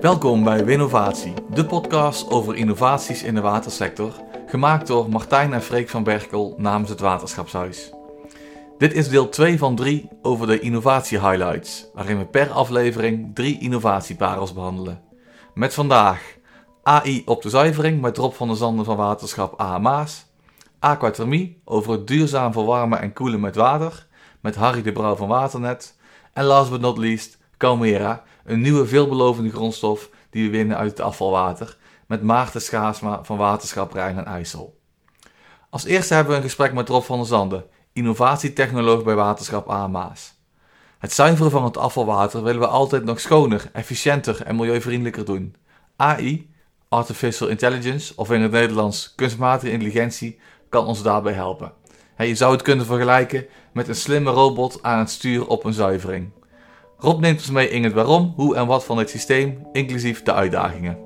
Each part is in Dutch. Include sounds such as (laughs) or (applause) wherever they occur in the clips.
Welkom bij Winnovatie, de podcast over innovaties in de watersector, gemaakt door Martijn en Freek van Berkel namens het Waterschapshuis. Dit is deel 2 van 3 over de innovatie highlights, waarin we per aflevering drie innovatieparels behandelen. Met vandaag AI op de zuivering met Rob van der Zanden van Waterschap AMA's, Aquathermie over het duurzaam verwarmen en koelen met water met Harry de Brouw van Waternet en last but not least Calmera, een nieuwe veelbelovende grondstof die we winnen uit het afvalwater met Maarten Schaasma van Waterschap Rijn en IJssel. Als eerste hebben we een gesprek met Rob van der Zanden, innovatietechnoloog bij Waterschap AMA's. Het zuiveren van het afvalwater willen we altijd nog schoner, efficiënter en milieuvriendelijker doen. AI, Artificial Intelligence, of in het Nederlands kunstmatige intelligentie, kan ons daarbij helpen. Je zou het kunnen vergelijken met een slimme robot aan het stuur op een zuivering. Rob neemt ons mee in het waarom, hoe en wat van dit systeem, inclusief de uitdagingen.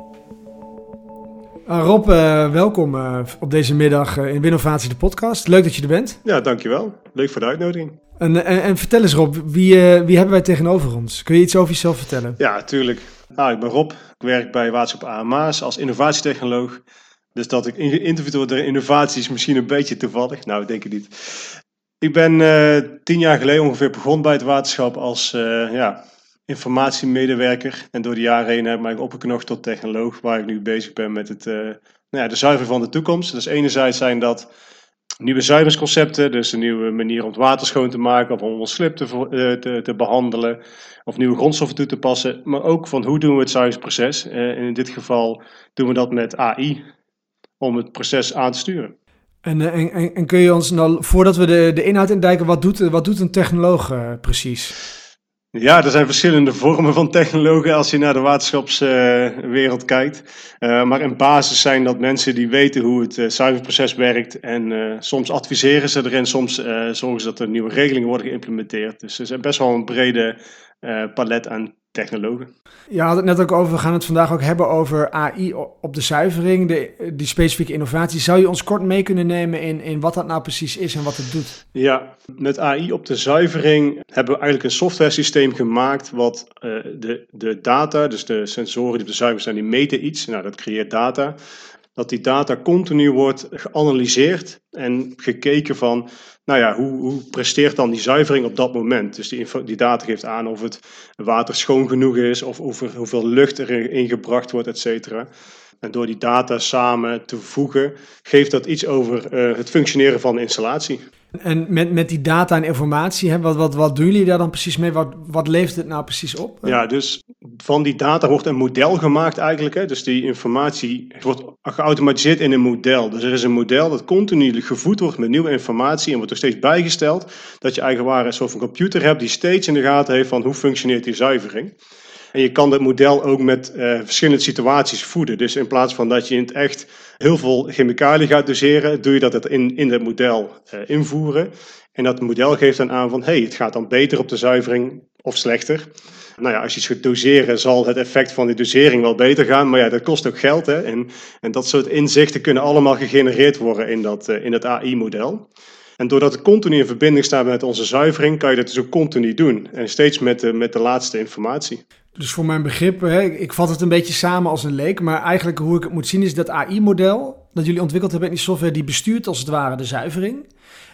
Uh, Rob, uh, welkom uh, op deze middag in Winnovatie de podcast. Leuk dat je er bent. Ja, dankjewel. Leuk voor de uitnodiging. En, en, en vertel eens Rob, wie, wie hebben wij tegenover ons? Kun je iets over jezelf vertellen? Ja, natuurlijk. Nou, ik ben Rob. Ik werk bij Waterschap AMA's als innovatietechnoloog. Dus dat ik geïnterviewd word door innovaties misschien een beetje toevallig. Nou, denk ik niet. Ik ben uh, tien jaar geleden ongeveer begonnen bij het waterschap als uh, ja, informatiemedewerker. En door de jaren heen heb ik mij opgeknocht tot technoloog, waar ik nu bezig ben met het, uh, nou ja, de zuivering van de toekomst. Dus enerzijds zijn dat nieuwe zuiveringsconcepten, dus een nieuwe manier om het water schoon te maken of om ons slip te, te, te, behandelen of nieuwe grondstoffen toe te passen. Maar ook van hoe doen we het zuiveringsproces. en in dit geval doen we dat met AI om het proces aan te sturen. En, en, en, en, kun je ons nou, voordat we de, de inhoud indijken, wat doet, wat doet een technoloog uh, precies? Ja, er zijn verschillende vormen van technologen als je naar de waterschapswereld uh, kijkt. Maar in basis zijn dat mensen die weten hoe het zuiverproces werkt. En soms adviseren ze erin, soms zorgen ze dat er nieuwe regelingen worden geïmplementeerd. Dus er is best wel een brede palet aan technologen. Je had het net ook over, we gaan het vandaag ook hebben over AI op de zuivering, de, die specifieke innovatie. Zou je ons kort mee kunnen nemen in, in wat dat nou precies is en wat het doet? Ja, met AI op de zuivering hebben we eigenlijk een software systeem gemaakt wat uh, de, de data, dus de sensoren die op de zuivering zijn, die meten iets. Nou, dat creëert data dat die data continu wordt geanalyseerd en gekeken van, nou ja, hoe, hoe presteert dan die zuivering op dat moment? Dus die, die data geeft aan of het water schoon genoeg is, of over hoeveel lucht er ingebracht wordt, et cetera. En door die data samen te voegen, geeft dat iets over uh, het functioneren van de installatie. En met, met die data en informatie, hè, wat, wat, wat doen jullie daar dan precies mee? Wat, wat levert het nou precies op? Ja, dus van die data wordt een model gemaakt eigenlijk. Hè. Dus die informatie wordt geautomatiseerd in een model. Dus er is een model dat continu gevoed wordt met nieuwe informatie en wordt er steeds bijgesteld. Dat je eigenlijk een soort van computer hebt die steeds in de gaten heeft van hoe functioneert die zuivering. En je kan dat model ook met uh, verschillende situaties voeden. Dus in plaats van dat je in het echt heel veel chemicaliën gaat doseren, doe je dat in, in het model uh, invoeren. En dat model geeft dan aan van, hey, het gaat dan beter op de zuivering of slechter. Nou ja, als je iets gaat doseren, zal het effect van die dosering wel beter gaan. Maar ja, dat kost ook geld. Hè? En, en dat soort inzichten kunnen allemaal gegenereerd worden in dat, uh, in het AI-model. En doordat het continu in verbinding staat met onze zuivering, kan je dat dus ook continu doen. En steeds met de, met de laatste informatie. Dus voor mijn begrip, hè, ik vat het een beetje samen als een leek, maar eigenlijk hoe ik het moet zien is dat AI-model dat jullie ontwikkeld hebben in die software, die bestuurt als het ware de zuivering.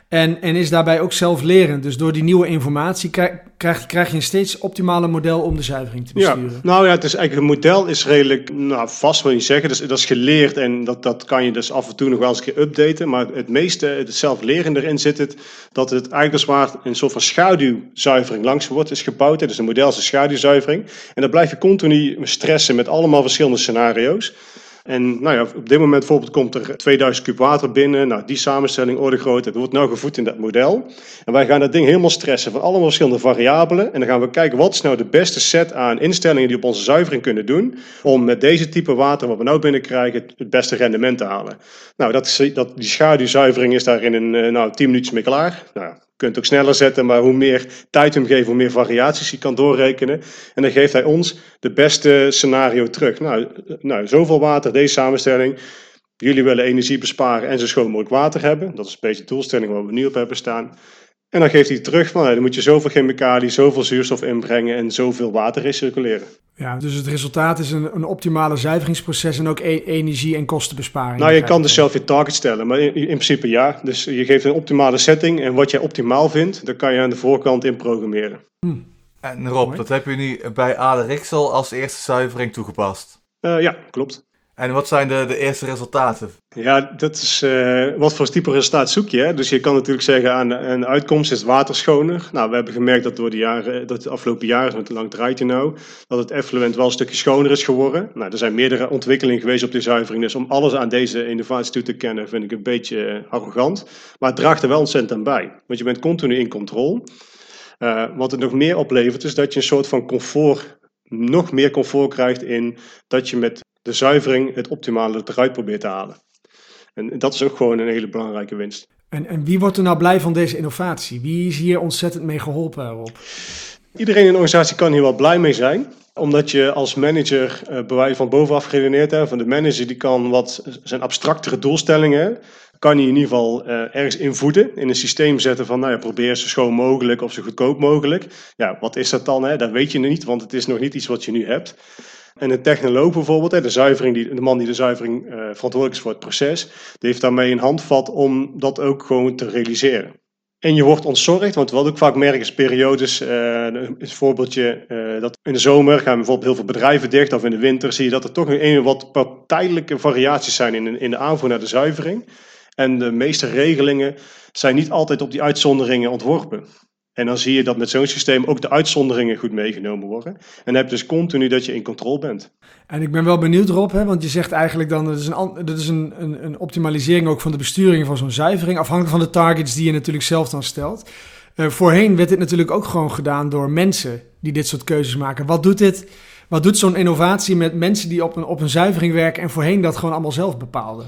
En, en is daarbij ook zelflerend. Dus door die nieuwe informatie krijg, krijg je een steeds optimale model om de zuivering te besturen. Ja, nou ja, het is eigenlijk een model is redelijk nou, vast, wil je zeggen. Dus, dat is geleerd en dat, dat kan je dus af en toe nog wel eens een keer updaten. Maar het meeste, het zelfleren erin zit het, dat het eigenlijk als waar een soort van schaduwzuivering langs wordt is gebouwd. Dus een model is een schaduwzuivering. En dan blijf je continu stressen met allemaal verschillende scenario's. En nou ja, op dit moment bijvoorbeeld komt er 2000 kub water binnen. Nou, die samenstelling, orde grootheid, wordt nou gevoed in dat model. En wij gaan dat ding helemaal stressen van allemaal verschillende variabelen. En dan gaan we kijken wat is nou de beste set aan instellingen die op onze zuivering kunnen doen. Om met deze type water wat we nou binnenkrijgen het beste rendement te halen. Nou, dat, dat, die schaduwzuivering is daar in een, eh, nou, 10 minuutjes mee klaar. Nou, kunt ook sneller zetten, maar hoe meer tijd hem geven, hoe meer variaties je kan doorrekenen. En dan geeft hij ons de beste scenario terug. Nou, nou zoveel water, deze samenstelling. Jullie willen energie besparen en zo schoon mogelijk water hebben. Dat is een beetje de doelstelling waar we nu op hebben staan. En dan geeft hij terug van, nou, dan moet je zoveel chemicaliën, zoveel zuurstof inbrengen en zoveel water recirculeren. Ja, dus het resultaat is een, een optimale zuiveringsproces en ook e- energie- en kostenbesparing. Nou, je kan dus zelf je target stellen, maar in, in, principe ja. Dus je geeft een optimale setting en wat jij optimaal vindt, dan kan je aan de voorkant in programmeren. Hm. En Rob, dat heb je nu bij Aderixel als eerste zuivering toegepast. Uh, ja, klopt. En wat zijn de, de eerste resultaten? Ja, dat is uh, wat voor type resultaat zoek je. Hè? Dus je kan natuurlijk zeggen aan een uitkomst is het water schoner. Nou, we hebben gemerkt dat door de jaren, dat de afgelopen jaren, want lang draait je nou, dat het effluent wel een stukje schoner is geworden. Nou, er zijn meerdere ontwikkelingen geweest op die zuivering. Dus om alles aan deze innovatie toe te kennen, vind ik een beetje uh, arrogant. Maar het draagt er wel ontzettend aan bij. Want je bent continu in controle. Wat het nog meer oplevert, is dat je een soort van comfort, nog meer comfort krijgt in dat je met de zuivering het optimale eruit probeert te halen. En dat is ook gewoon een hele belangrijke winst. En, en wie wordt er nou blij van deze innovatie? Wie is hier ontzettend mee geholpen, Rob? Iedereen in de organisatie kan hier wel blij mee zijn omdat je als manager uh, bij van bovenaf geredeneerd hebt. Van de manager die kan wat zijn abstractere doelstellingen. Kan hij in ieder geval uh, ergens invoeden. In een systeem zetten van nou ja, probeer zo schoon mogelijk of zo goedkoop mogelijk. Ja, wat is dat dan? Hè? Dat weet je niet, want het is nog niet iets wat je nu hebt. En een technoloog bijvoorbeeld, de, zuivering die, de man die de zuivering uh, verantwoordelijk is voor het proces, die heeft daarmee een handvat om dat ook gewoon te realiseren. En je wordt ontzorgd, want wat ook vaak merken is periodes, uh, een voorbeeldje, uh, dat in de zomer gaan bijvoorbeeld heel veel bedrijven dicht, of in de winter zie je dat er toch een wat tijdelijke variaties zijn in, in de aanvoer naar de zuivering. En de meeste regelingen zijn niet altijd op die uitzonderingen ontworpen. En dan zie je dat met zo'n systeem ook de uitzonderingen goed meegenomen worden. En heb dus continu dat je in controle bent. En ik ben wel benieuwd Rob, hè, want je zegt eigenlijk dan, dat is, een, dat is een, een, een optimalisering ook van de besturing van zo'n zuivering, afhankelijk van de targets die je natuurlijk zelf dan stelt. Uh, voorheen werd dit natuurlijk ook gewoon gedaan door mensen die dit soort keuzes maken. Wat doet dit? Wat doet zo'n innovatie met mensen die op een, op een zuivering werken en voorheen dat gewoon allemaal zelf bepaalden?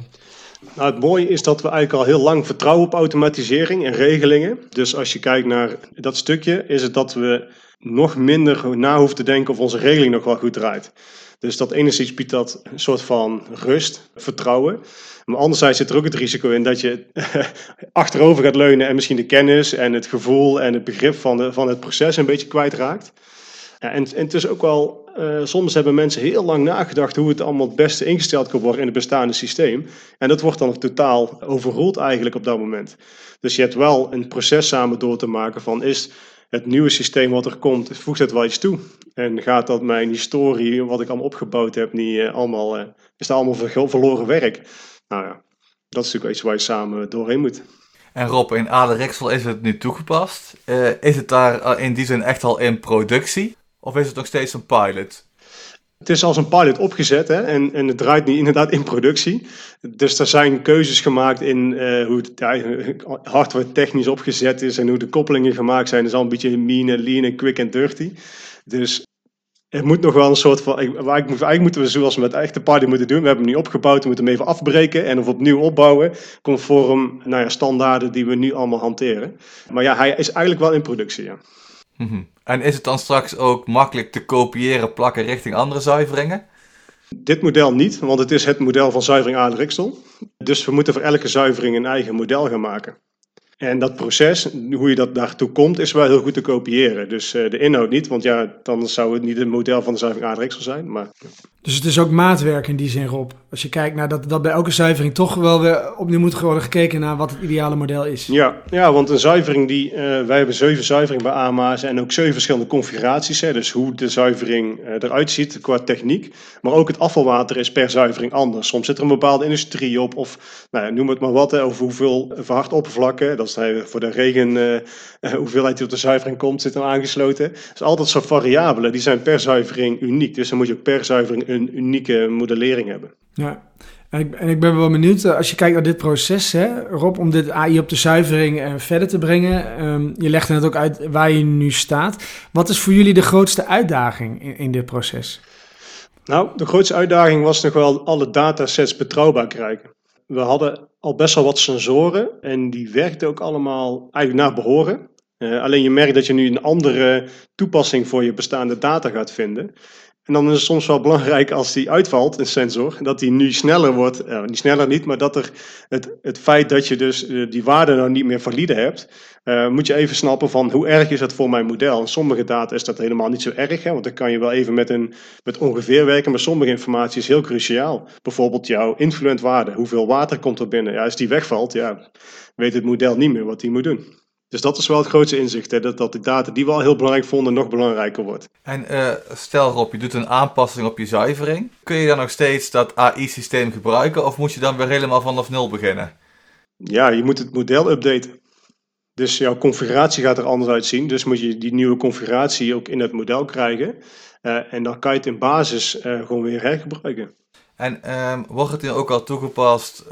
Nou, het mooie is dat we eigenlijk al heel lang vertrouwen op automatisering en regelingen. Dus als je kijkt naar dat stukje, is het dat we nog minder na hoeven te denken of onze regeling nog wel goed draait. Dus dat enerzijds biedt dat een soort van rust, vertrouwen. Maar anderzijds zit er ook het risico in dat je (laughs) achterover gaat leunen en misschien de kennis en het gevoel en het begrip van, de, van het proces een beetje kwijtraakt. En, en het is ook wel, uh, soms hebben mensen heel lang nagedacht hoe het allemaal het beste ingesteld kan worden in het bestaande systeem. En dat wordt dan totaal overroeld eigenlijk op dat moment. Dus je hebt wel een proces samen door te maken van is het nieuwe systeem wat er komt, voegt het wel iets toe? En gaat dat mijn historie, wat ik allemaal opgebouwd heb, niet uh, allemaal, uh, is dat allemaal verloren werk? Nou ja, dat is natuurlijk iets waar je samen doorheen moet. En Rob, in Aderexel is het nu toegepast. is het daar in die zin echt al in productie? Of is het nog steeds een pilot? Het is als een pilot opgezet hè? En, en het draait nu inderdaad in productie. Dus er zijn keuzes gemaakt in uh, hoe het ja, hardware technisch opgezet is en hoe de koppelingen gemaakt zijn. Dat is al een beetje mean, lean en quick en dirty. Dus er moet nog wel een soort van. Eigenlijk, eigenlijk moeten we zoals we met echte party moeten doen. We hebben hem nu opgebouwd, we moeten hem even afbreken en of opnieuw opbouwen. Conform nou ja, standaarden die we nu allemaal hanteren. Maar ja, hij is eigenlijk wel in productie. Ja. Mhm. En is het dan straks ook makkelijk te kopiëren, plakken richting andere zuiveringen? Dit model niet, want het is het model van zuivering Aardriksel. Dus we moeten voor elke zuivering een eigen model gaan maken. En dat proces, hoe je dat daartoe komt, is wel heel goed te kopiëren. Dus uh, de inhoud niet, want ja, dan zou het niet het model van de zuivering Aardriksel zijn. Maar... Dus het is ook maatwerk in die zin, Rob. Als je kijkt naar dat, dat bij elke zuivering toch wel weer opnieuw moet worden gekeken naar wat het ideale model is. Ja, ja want een zuivering die, uh, wij hebben zeven zuiveringen bij AMA's en ook zeven verschillende configuraties. Hè, dus hoe de zuivering uh, eruit ziet qua techniek. Maar ook het afvalwater is per zuivering anders. Soms zit er een bepaalde industrie op of nou noem het maar wat, hè, over hoeveel verhard oppervlakken. Dat is voor de regen, uh, hoeveelheid die op de zuivering komt, zit dan aangesloten. Dus altijd zo'n variabelen, die zijn per zuivering uniek. Dus dan moet je ook per zuivering een unieke modellering hebben. Ja, en ik, en ik ben wel benieuwd, als je kijkt naar dit proces, hè, Rob, om dit AI op de zuivering uh, verder te brengen. Um, je legt het ook uit waar je nu staat. Wat is voor jullie de grootste uitdaging in, in dit proces? Nou, de grootste uitdaging was nog wel alle datasets betrouwbaar krijgen we hadden al best wel wat sensoren en die werkten ook allemaal eigenlijk naar behoren. Uh, alleen je merkt dat je nu een andere toepassing voor je bestaande data gaat vinden. En dan is het soms wel belangrijk als die uitvalt, een sensor, dat die nu sneller wordt. Uh, niet sneller niet, maar dat er het, het feit dat je dus uh, die waarde nou niet meer valide hebt, uh, moet je even snappen van hoe erg is dat voor mijn model. In sommige data is dat helemaal niet zo erg, hè, want dan kan je wel even met, een, met ongeveer werken, maar sommige informatie is heel cruciaal. Bijvoorbeeld jouw influent waarde, hoeveel water komt er binnen. Ja, als die wegvalt, ja, weet het model niet meer wat hij moet doen. Dus dat is wel het grootste inzicht, hè, dat, dat de data die we al heel belangrijk vonden nog belangrijker wordt. En uh, stel Rob, je doet een aanpassing op je zuivering. Kun je dan nog steeds dat AI-systeem gebruiken of moet je dan weer helemaal vanaf nul beginnen? Ja, je moet het model updaten. Dus jouw configuratie gaat er anders uitzien. Dus moet je die nieuwe configuratie ook in het model krijgen. Uh, en dan kan je het in basis uh, gewoon weer hergebruiken. En um, wordt het nu ook al toegepast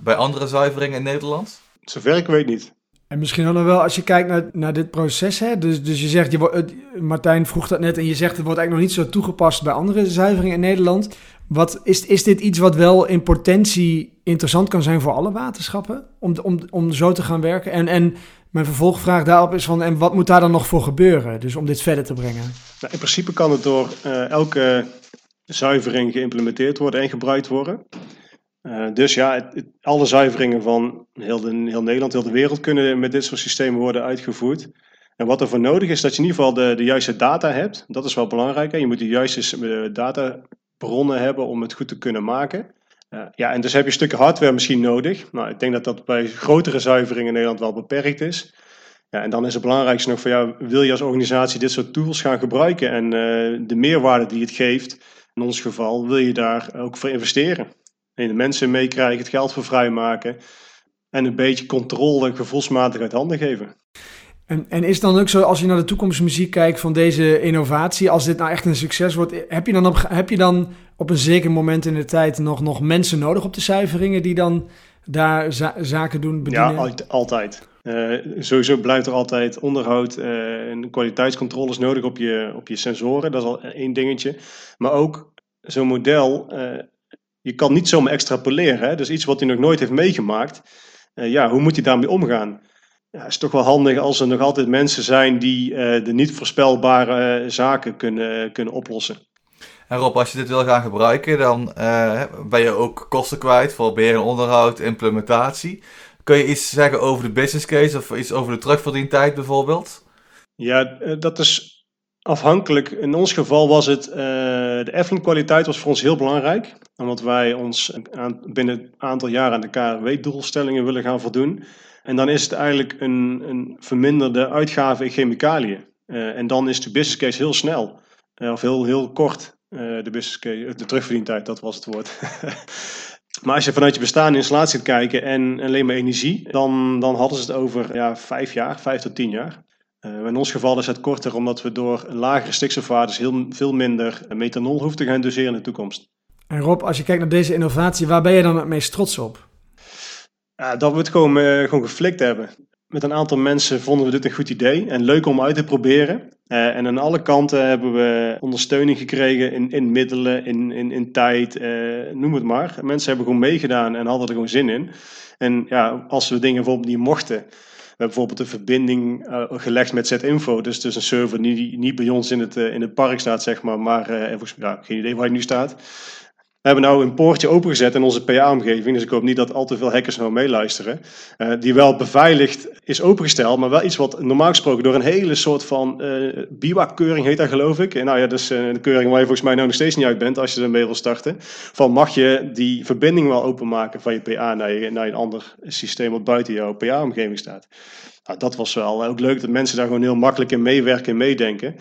bij andere zuiveringen in Nederland? Zover ik weet niet. En misschien dan wel, als je kijkt naar, naar dit proces, hè, dus, dus je zegt, je Martijn vroeg dat net en je zegt het wordt eigenlijk nog niet zo toegepast bij andere zuiveringen in Nederland. Wat, is, is dit iets wat wel in potentie interessant kan zijn voor alle waterschappen? Om, om, om zo te gaan werken? En, en mijn vervolgvraag daarop is van, en wat moet daar dan nog voor gebeuren? Dus om dit verder te brengen. Nou, in principe kan het door uh, elke zuivering geïmplementeerd worden en gebruikt worden. Uh, dus ja, het, alle zuiveringen van heel, de, heel, Nederland, heel de wereld kunnen met dit soort systemen worden uitgevoerd. En wat er voor nodig is, dat je in ieder geval de, de juiste data hebt. Dat is wel belangrijk. Hè? Je moet de juiste databronnen hebben om het goed te kunnen maken. Uh, ja, en dus heb je een stukje hardware misschien nodig. Nou, ik denk dat dat bij grotere zuiveringen in Nederland wel beperkt is. Ja, en dan is het belangrijkste nog voor jou, wil je als organisatie dit soort tools gaan gebruiken en de meerwaarde die het geeft, in ons geval, wil je daar ook voor investeren en de mensen meekrijgen, het geld voor vrijmaken en een beetje controle gevoelsmatig uit handen geven. En, en is het dan ook zo, als je naar de toekomstmuziek kijkt van deze innovatie, als dit nou echt een succes wordt, heb je dan op, heb je dan op een zeker moment in de tijd nog, nog mensen nodig op de zuiveringen die dan daar zaken doen bedienen? Ja, altijd. Uh, sowieso blijft er altijd onderhoud uh, en kwaliteitscontroles nodig op je, op je sensoren. Dat is al één dingetje. Maar ook zo'n model uh, je kan niet zomaar extrapoleren. Hè? Dus iets wat hij nog nooit heeft meegemaakt. Uh, ja, hoe moet hij daarmee omgaan? Ja, het is toch wel handig als er nog altijd mensen zijn die uh, de niet voorspelbare uh, zaken kunnen, kunnen oplossen. En Rob, als je dit wil gaan gebruiken, dan ben je ook kosten kwijt voor beheer en onderhoud, implementatie. Kun je iets zeggen over de business case of iets over de terugverdientijd bijvoorbeeld? Ja, dat is Afhankelijk, in ons geval was het, uh, de Efteling kwaliteit was voor ons heel belangrijk. Omdat wij ons aan, binnen een aantal jaar aan de KRW-doelstellingen willen gaan voldoen. En dan is het eigenlijk een, een verminderde uitgave in chemicaliën. Uh, en dan is de business case heel snel. Uh, of heel, heel kort, de business case, de terugverdientijd, dat was het woord. (laughs) maar als je vanuit je bestaande installatie gaat kijken en alleen maar energie, dan, dan hadden ze het over ja, vijf jaar, vijf tot tien jaar. Uh, in ons geval is het korter omdat we door lagere stikstofwaardes heel veel minder methanol hoeven te gaan doseren in de toekomst. En Rob, als je kijkt naar deze innovatie, waar ben je dan het meest trots op? Uh, dat we het gewoon, uh, gewoon geflikt hebben. Met een aantal mensen vonden we dit een goed idee en leuk om uit te proberen. Uh, en aan alle kanten hebben we ondersteuning gekregen in, in middelen, in, in, in tijd, noem het maar. Mensen hebben gewoon meegedaan en hadden er gewoon zin in. En ja, als we dingen bijvoorbeeld niet mochten, hebben bijvoorbeeld een verbinding uh, gelegd met Z-Info. Dus, dus een server die niet bij ons in het, uh, in het park staat, zeg maar, maar uh, ja, geen idee waar hij nu staat. We hebben nou een poortje opengezet in onze PA-omgeving, dus ik hoop niet dat al te veel hackers nou meeluisteren. Uh, die wel beveiligd is opengesteld, maar wel iets wat normaal gesproken door een hele soort van uh, BIWAC-keuring heet dat geloof ik. En nou ja, dat is een keuring waar je volgens mij nou nog steeds niet uit bent als je ermee wil starten. Van mag je die verbinding wel openmaken van je PA naar, je, naar een ander systeem wat buiten jouw PA-omgeving staat. Nou, dat was wel ook leuk dat mensen daar gewoon heel makkelijk in meewerken en meedenken.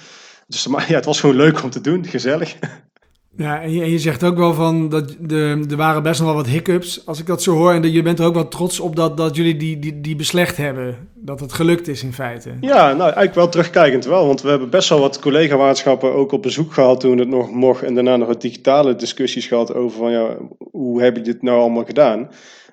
Dus maar, ja, het was gewoon leuk om te doen, gezellig. (laughs) Ja, en je, zegt ook wel van dat de, er waren best nog wel wat hiccups. Als ik dat zo hoor, en je bent er ook wel trots op dat, dat jullie die, die, die beslecht hebben. Dat het gelukt is in feite. Ja, nou eigenlijk wel terugkijkend wel. Want we hebben best wel wat collega-waterschappen ook op bezoek gehad toen het nog mocht. En daarna nog wat digitale discussies gehad over van ja, hoe heb je dit nou allemaal gedaan?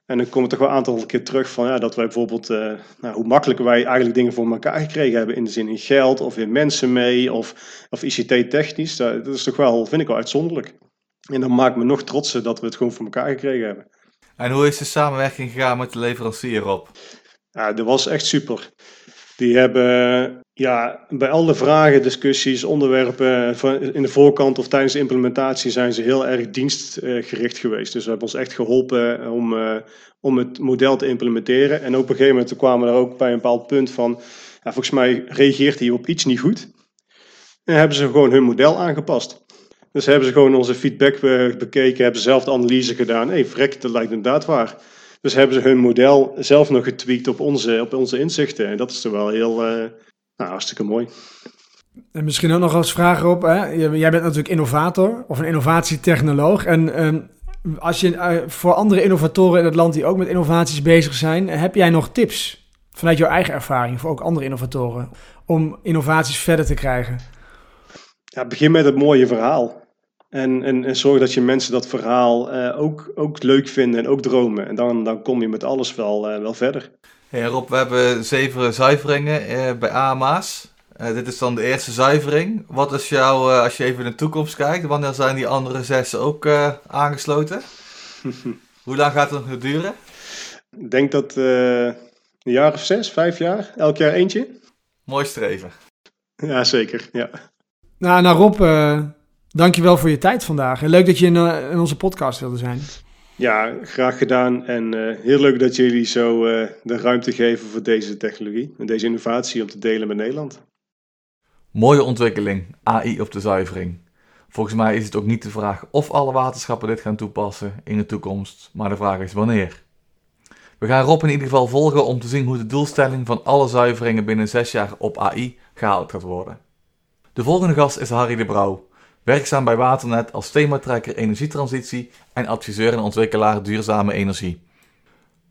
En dan komt er toch wel een aantal keer terug van ja, dat wij bijvoorbeeld, uh, nou, hoe makkelijk wij eigenlijk dingen voor elkaar gekregen hebben. In de zin in geld of in mensen mee of, of ICT-technisch. Dat, dat, is toch wel, vind ik wel uitzonderlijk. En dan maakt me nog trotser dat we het gewoon voor elkaar gekregen hebben. En hoe is de samenwerking gegaan met de leverancier op? Ja, dat was echt super. Die hebben ja, bij alle vragen, discussies, onderwerpen in de voorkant of tijdens de implementatie zijn ze heel erg dienstgericht geweest. Dus ze hebben ons echt geholpen om, om het model te implementeren. En op een gegeven moment kwamen we er ook bij een bepaald punt van, ja, volgens mij reageert hij op iets niet goed. En hebben ze gewoon hun model aangepast. Dus hebben ze gewoon onze feedback bekeken, hebben ze zelf de analyse gedaan. Hé, hey, vrek, dat lijkt inderdaad waar. Dus hebben ze hun model zelf nog getweakt op onze, op onze inzichten. En dat is toch wel heel, uh, nou, hartstikke mooi. En misschien ook nog als vraag op. Hè? Jij bent natuurlijk innovator of een innovatietechnoloog. En ehm, als je uh, voor andere innovatoren in het land die ook met innovaties bezig zijn, heb jij nog tips vanuit jouw eigen ervaring voor ook andere innovatoren om innovaties verder te krijgen? Ja, begin met het mooie verhaal. En, en, en zorg dat je mensen dat verhaal uh, ook, ook leuk vinden en ook dromen. En dan, dan kom je met alles wel, uh, wel verder. Hey Rob, we hebben zeven zuiveringen uh, bij AMA's. dit is dan de eerste zuivering. Wat is jouw, als je even in de toekomst kijkt, wanneer zijn die andere zes ook aangesloten? (laughs) Hoe lang gaat het nog duren? Ik denk dat een jaar of zes, vijf jaar, elk jaar eentje. Mooi streven. Ja, zeker. Ja. Nou, nou Rob, uh, dankjewel voor je tijd vandaag. En leuk dat je in, uh, in onze podcast wilde zijn. Ja, graag gedaan. En uh, heel leuk dat jullie zo de ruimte geven voor deze technologie en deze innovatie om te delen met Nederland. Mooie ontwikkeling, AI op de zuivering. Volgens mij is het ook niet de vraag of alle waterschappen dit gaan toepassen in de toekomst, maar de vraag is wanneer. We gaan Rob in ieder geval volgen om te zien hoe de doelstelling van alle zuiveringen binnen 6 jaar op AI gehaald gaat worden. De volgende gast is Harry de Brouw, werkzaam bij Waternet als thematrekker energietransitie en adviseur en ontwikkelaar duurzame energie.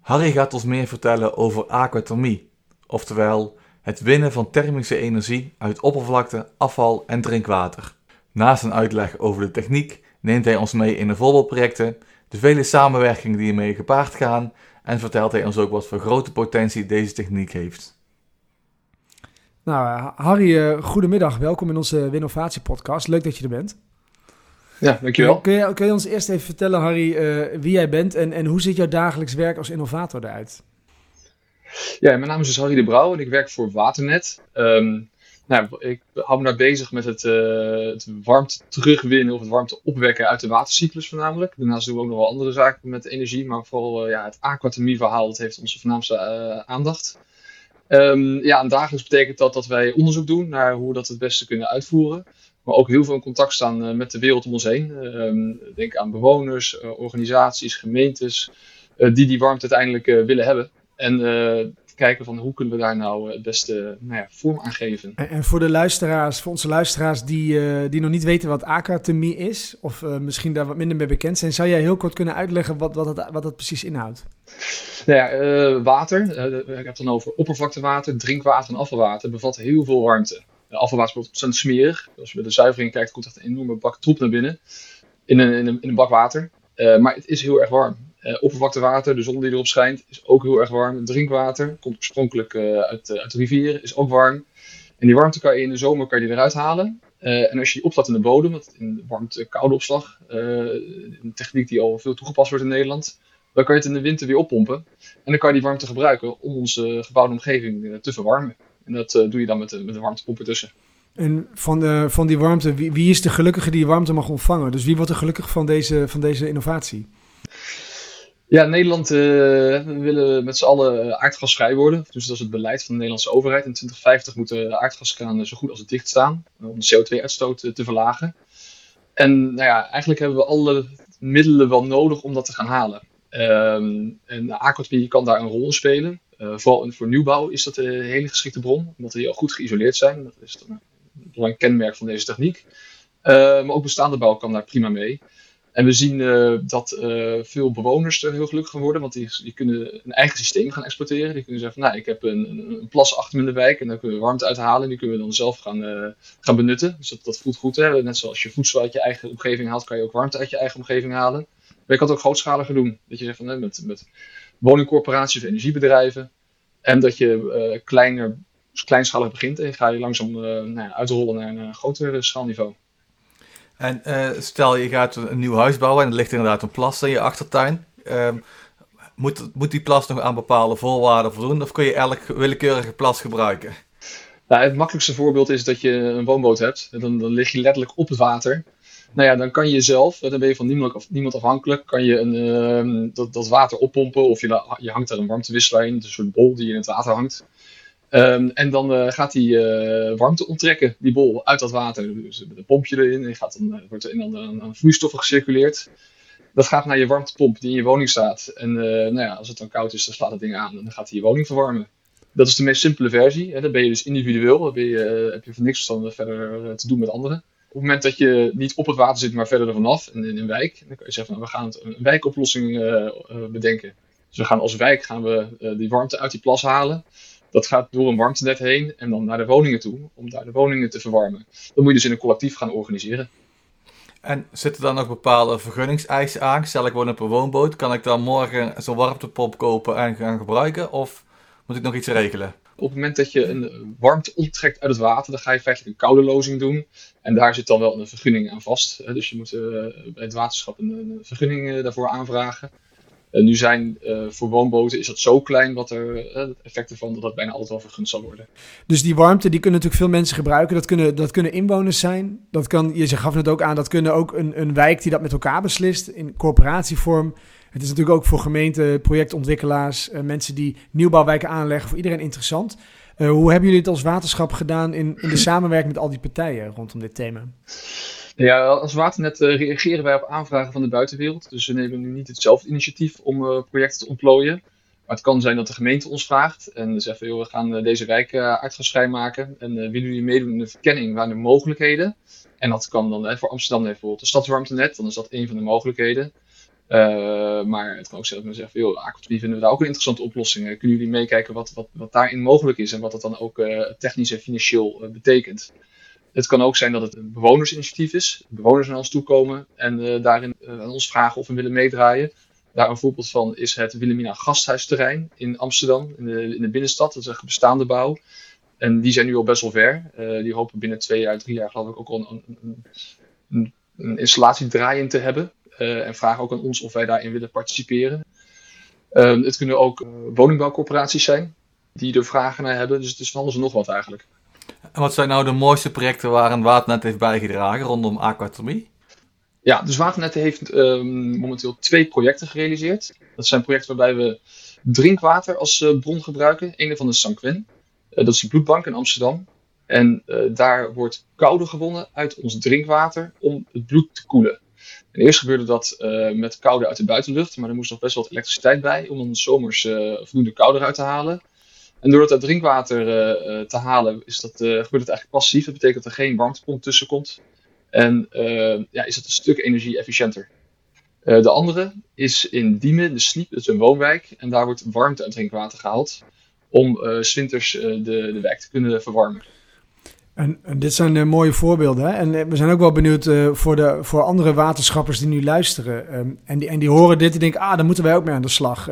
Harry gaat ons meer vertellen over aquathermie, oftewel het winnen van thermische energie uit oppervlakte, afval en drinkwater. Naast een uitleg over de techniek neemt hij ons mee in de voorbeeldprojecten, de vele samenwerkingen die ermee gepaard gaan en vertelt hij ons ook wat voor grote potentie deze techniek heeft. Nou, Harry, uh, goedemiddag. Welkom in onze Winnovatie podcast. Leuk dat je er bent. Ja, dankjewel. Kun je, kun je ons eerst even vertellen, Harry, uh, wie jij bent en, en hoe ziet jouw dagelijks werk als innovator eruit? Ja, mijn naam is dus Harry de Brouw en ik werk voor Waternet. Um, nou, ik hou me daar bezig met het, uh, het warmte terugwinnen of het warmte opwekken uit de watercyclus voornamelijk. Daarnaast doen we ook nog wel andere zaken met energie, maar vooral ja, het aquatermie verhaal, dat heeft onze voornaamste aandacht. Um, ja, en dagelijks betekent dat dat wij onderzoek doen naar hoe we dat het beste kunnen uitvoeren. Maar ook heel veel in contact staan uh, met de wereld om ons heen. Um, denk aan bewoners, uh, organisaties, gemeentes, uh, die die warmte uiteindelijk willen hebben. En kijken van hoe kunnen we daar nou het beste nou ja, vorm aan geven. En, en, voor de luisteraars, voor onze luisteraars die, die nog niet weten wat aquatemie is, of misschien daar wat minder mee bekend zijn, zou jij heel kort kunnen uitleggen wat, wat, dat, wat dat precies inhoudt? Nou ja, uh, water, ik heb het dan over oppervlaktewater, drinkwater en afvalwater, bevat heel veel warmte. Afvalwater is ontzettend smerig. Als je bij de zuivering kijkt, komt echt een enorme bak troep naar binnen in een, in een, in een bak water. maar het is heel erg warm. Oppervlaktewater, de zon die erop schijnt, is ook heel erg warm. Drinkwater komt oorspronkelijk uit, uit de rivieren, is ook warm. En die warmte kan je in de zomer kan je eruit halen. en als je die opslaat in de bodem, wat in warmte-koude opslag, een techniek die al veel toegepast wordt in Nederland, dan kan je het in de winter weer oppompen. En dan kan je die warmte gebruiken om onze gebouwde omgeving eh, te verwarmen. En dat uh, doe je dan met de, met de warmtepomp ertussen. En van, de, van die warmte, wie, wie, is de gelukkige die warmte mag ontvangen? Dus wie wordt er gelukkig van deze, van deze innovatie? Ja, Nederland uh, we willen met z'n allen aardgasvrij worden. Dus dat is het beleid van de Nederlandse overheid. In 2050 moeten de aardgaskranen zo goed als het dicht staan om de CO2-uitstoot te verlagen. En nou ja, eigenlijk hebben we alle middelen wel nodig om dat te gaan halen. Um, en aquathermie kan daar een rol in spelen. Uh, vooral voor nieuwbouw is dat een hele geschikte bron, omdat die al goed geïsoleerd zijn. Dat is een belangrijk kenmerk van deze techniek. Maar ook bestaande bouw kan daar prima mee. En we zien uh, dat veel bewoners er heel gelukkig van worden, want die, kunnen een eigen systeem gaan exploiteren. Die kunnen zeggen van, nou, ik heb een, een, plas achter me in de wijk en daar kunnen we warmte uithalen en die kunnen we dan zelf gaan, gaan benutten. Dus dat, dat voelt goed. Hè? Net zoals je voedsel uit je eigen omgeving haalt, kan je ook warmte uit je eigen omgeving halen. Maar je kan het ook grootschaliger doen. Dat je zegt van, met, met woningcorporaties of energiebedrijven. En dat je uh, kleiner, kleinschalig begint en ga je langzaam uh, nou, uitrollen naar een groter schaalniveau. En stel je gaat een nieuw huis bouwen en er ligt inderdaad een plas in je achtertuin. Ehm, moet, moet die plas nog aan bepaalde voorwaarden voldoen? Of kun je elk willekeurige plas gebruiken? Nou, het makkelijkste voorbeeld is dat je een woonboot hebt. En dan, dan lig je letterlijk op het water. Nou ja, dan kan je zelf, dan ben je van niemand, niemand afhankelijk, kan je een, ehm, dat, dat water oppompen of je, je hangt daar een warmtewisselaar in, een soort bol die in het water hangt. Ehm, en dan uh, gaat die uh, warmte onttrekken, die bol, uit dat water. Dus met een pompje erin, en gaat dan, wordt er in dan aan vloeistoffen gecirculeerd. Dat gaat naar je warmtepomp die in je woning staat. En nou ja, als het dan koud is, dan slaat het ding aan en dan gaat hij je woning verwarmen. Dat is de meest simpele versie. Hè. Dan ben je dus individueel, dan je, heb je voor niks verder te doen met anderen. Op het moment dat je niet op het water zit, maar verder ervan af, in, in een wijk, dan kan je zeggen, nou, we gaan een wijkoplossing bedenken. Dus we gaan als wijk gaan we die warmte uit die plas halen. Dat gaat door een warmtenet heen en dan naar de woningen toe, om daar de woningen te verwarmen. Dat moet je dus in een collectief gaan organiseren. En zitten dan nog bepaalde vergunningseisen aan? Stel ik woon op een woonboot, kan ik dan morgen zo'n warmtepomp kopen en gaan gebruiken? Of moet ik nog iets regelen? Op het moment dat je een warmte onttrekt uit het water, dan ga je feitelijk een koude lozing doen. En daar zit dan wel een vergunning aan vast. Dus je moet eh, bij het waterschap een, vergunning eh, daarvoor aanvragen. Uh, nu zijn uh, voor woonboten is dat zo klein wat er uh, het effect ervan dat dat bijna altijd wel vergund zal worden. Dus die warmte die kunnen natuurlijk veel mensen gebruiken. Dat kunnen, dat kunnen inwoners zijn. Dat kan, je gaf net ook aan, dat kunnen ook een, een wijk die dat met elkaar beslist in corporatievorm. Het is natuurlijk ook voor gemeenten, projectontwikkelaars, mensen die nieuwbouwwijken aanleggen, voor iedereen interessant. hoe hebben jullie het als waterschap gedaan in, in de samenwerking met al die partijen rondom dit thema? Ja, als Waternet uh, reageren wij op aanvragen van de buitenwereld. Dus we nemen nu niet hetzelfde initiatief om uh, projecten te ontplooien. Maar het kan zijn dat de gemeente ons vraagt en zegt van, joh, we gaan uh, deze wijk aardgasvrij maken. En willen jullie meedoen in de verkenning van de mogelijkheden? En dat kan dan voor Amsterdam bijvoorbeeld de stadswarmtenet, dan is dat een van de mogelijkheden. maar het kan ook dat men zegt van, joh, aquatomie vinden we daar ook een interessante oplossing. kunnen jullie meekijken wat, wat, wat daarin mogelijk is en wat dat dan ook technisch en financieel betekent? Het kan ook zijn dat het een bewonersinitiatief is. Bewoners naar ons toe komen en uh, daarin uh, aan ons vragen of we willen meedraaien. Daar een voorbeeld van is het Wilhelmina Gasthuisterrein in Amsterdam, in de, in de binnenstad. Dat is een bestaande bouw. En die zijn nu al best wel ver. Uh, die hopen binnen twee jaar, drie jaar geloof ik ook al een, een, een, een installatie draaien te hebben. en vragen ook aan ons of wij daarin willen participeren. het kunnen ook woningbouwcorporaties zijn die er vragen naar hebben. Dus het is van alles en nog wat eigenlijk. Wat zijn nou de mooiste projecten waar een Waternet heeft bijgedragen rondom aquatomie? Ja, dus Waternet heeft um, momenteel twee projecten gerealiseerd. Dat zijn projecten waarbij we drinkwater als uh, bron gebruiken. Een van de Sanquin. Uh, dat is de bloedbank in Amsterdam. En uh, daar wordt koude gewonnen uit ons drinkwater om het bloed te koelen. En eerst gebeurde dat met koude uit de buitenlucht, maar er moest nog best wat elektriciteit bij om dan zomers voldoende koude eruit te halen. En door het drinkwater uh, te halen, is dat, uh, gebeurt het eigenlijk passief. Dat betekent dat er geen warmtepomp tussen komt. En uh, ja, is het een stuk energie-efficiënter. de andere is in Diemen, de Sliep, dat is een woonwijk. En daar wordt warmte uit drinkwater gehaald. Om s winters de, de wijk te kunnen verwarmen. En, dit zijn mooie voorbeelden. Hè? En we zijn ook wel benieuwd voor, de, voor andere waterschappers die nu luisteren. Um, en, die, en die horen dit en denken, ah, daar moeten wij ook mee aan de slag.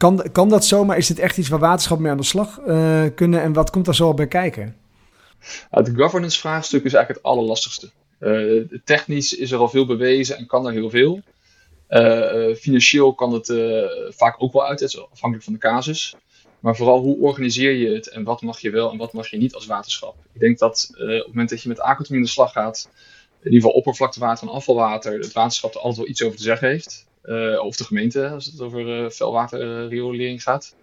Kan, kan dat zomaar? Is dit echt iets waar waterschap mee aan de slag uh, kunnen? En wat komt daar zo bij kijken? Het governance vraagstuk is eigenlijk het allerlastigste. Uh, technisch is er al veel bewezen en kan er heel veel. Uh, financieel kan het vaak ook wel uit, afhankelijk van de casus. Maar vooral hoe organiseer je het en wat mag je wel en wat mag je niet als waterschap? Ik denk dat op het moment dat je met aquatomie in de slag gaat, in ieder geval oppervlaktewater en afvalwater, het waterschap er altijd wel iets over te zeggen heeft. Uh, of de gemeente, als het over uh, eh, vuilwaterriolering gaat.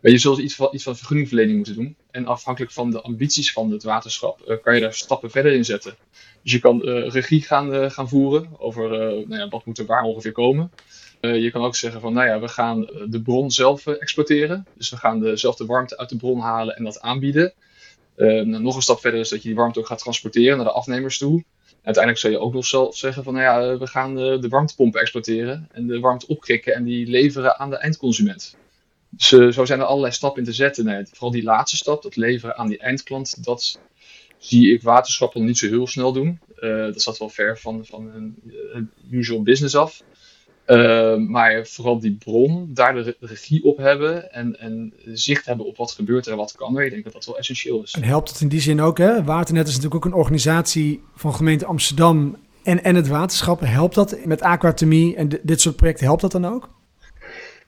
Je zult iets van, iets van vergunningverlening moeten doen. En afhankelijk van de ambities van het waterschap uh, kan je daar stappen verder in zetten. Dus je kan regie gaan, gaan voeren over nou ja, wat moet er waar ongeveer komen. je kan ook zeggen van, nou ja, we gaan de bron zelf exploiteren. Dus we gaan dezelfde warmte uit de bron halen en dat aanbieden. Nou, nog een stap verder is dat je die warmte ook gaat transporteren naar de afnemers toe uiteindelijk zou je ook nog zelf zeggen van nou ja, eh, we gaan de, de warmtepompen exploiteren en de warmte opkrikken en die leveren aan de eindconsument. Dus uh, zo zijn er allerlei stappen in te zetten. Nee, vooral die laatste stap, dat leveren aan die eindklant, dat zie ik waterschappen niet zo heel snel doen. Dat staat wel ver van, van een usual business af. Uh, maar vooral die bron, daar de regie op hebben en, en zicht hebben op wat gebeurt er en wat kan er. Ik denk dat dat wel essentieel is. En helpt het in die zin ook, hè? Waternet is natuurlijk ook een organisatie van gemeente Amsterdam en, en het waterschap. Helpt dat met aquatomie en dit soort projecten, helpt dat dan ook?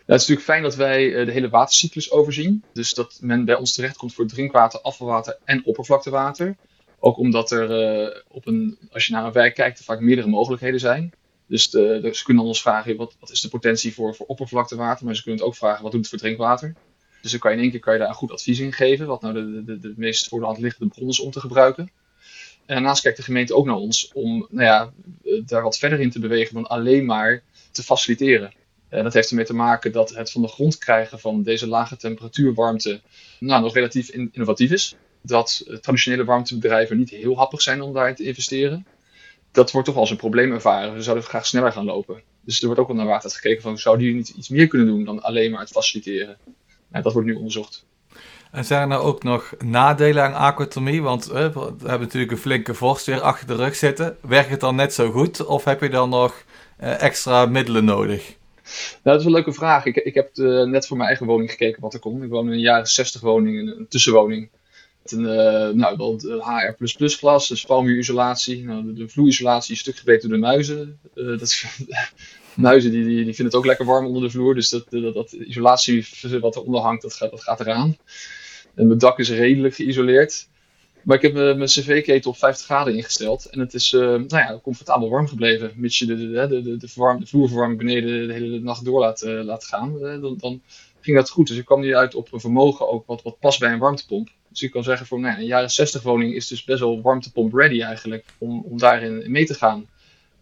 het is natuurlijk fijn dat wij eh, de hele watercyclus overzien. Dus dat men bij ons terechtkomt voor drinkwater, afvalwater en oppervlaktewater. Ook omdat er uh, op een, als je naar een wijk kijkt, er vaak meerdere mogelijkheden zijn. Dus, ze kunnen ons vragen, wat, wat is de potentie voor, voor oppervlaktewater? Maar ze kunnen het ook vragen, wat doet het voor drinkwater? Dus dan kan je in één keer kan je daar een goed advies in geven. Wat nou de, de, de meest voor de hand liggende bron is om te gebruiken. En daarnaast kijkt de gemeente ook naar ons om nou ja, daar wat verder in te bewegen dan alleen maar te faciliteren. En dat heeft ermee te maken dat het van de grond krijgen van deze lage temperatuurwarmte nou, nog relatief innovatief is. Dat traditionele warmtebedrijven niet heel happig zijn om daarin te investeren. Dat wordt toch als een probleem ervaren. We zouden graag sneller gaan lopen. Dus er wordt ook wel naar water gekeken van zouden jullie niet iets meer kunnen doen dan alleen maar het faciliteren. Nou, dat wordt nu onderzocht. En zijn er nou ook nog nadelen aan aquathermie? Want we hebben natuurlijk een flinke vorst weer achter de rug zitten. Werkt het dan net zo goed of heb je dan nog eh, extra middelen nodig? Nou, dat is een leuke vraag. Ik, ik heb uh, net voor mijn eigen woning gekeken wat er kon. Ik woon in een jaren 60 woning, een, tussenwoning. Een uh, nou, wel HR++ glas, een spalmuurisolatie. Nou, de, de vloerisolatie is stuk gebeten door de muizen. dat is, (laughs) muizen die, die, vinden het ook lekker warm onder de vloer. Dus dat, dat, dat isolatie wat eronder hangt, dat gaat, dat gaat eraan. En mijn dak is redelijk geïsoleerd. Maar ik heb mijn cv-ketel op 50 graden ingesteld. En het is nou ja, comfortabel warm gebleven. Mits je de, de, de, de, de vloerverwarming beneden de hele nacht door laat, laat gaan. Dan, dan, ging dat goed. Dus ik kwam nu uit op een vermogen ook wat, wat past bij een warmtepomp. Dus ik kan zeggen voor nou een jaren 60 woning is dus best wel warmtepomp ready eigenlijk. Om, om daarin mee te gaan.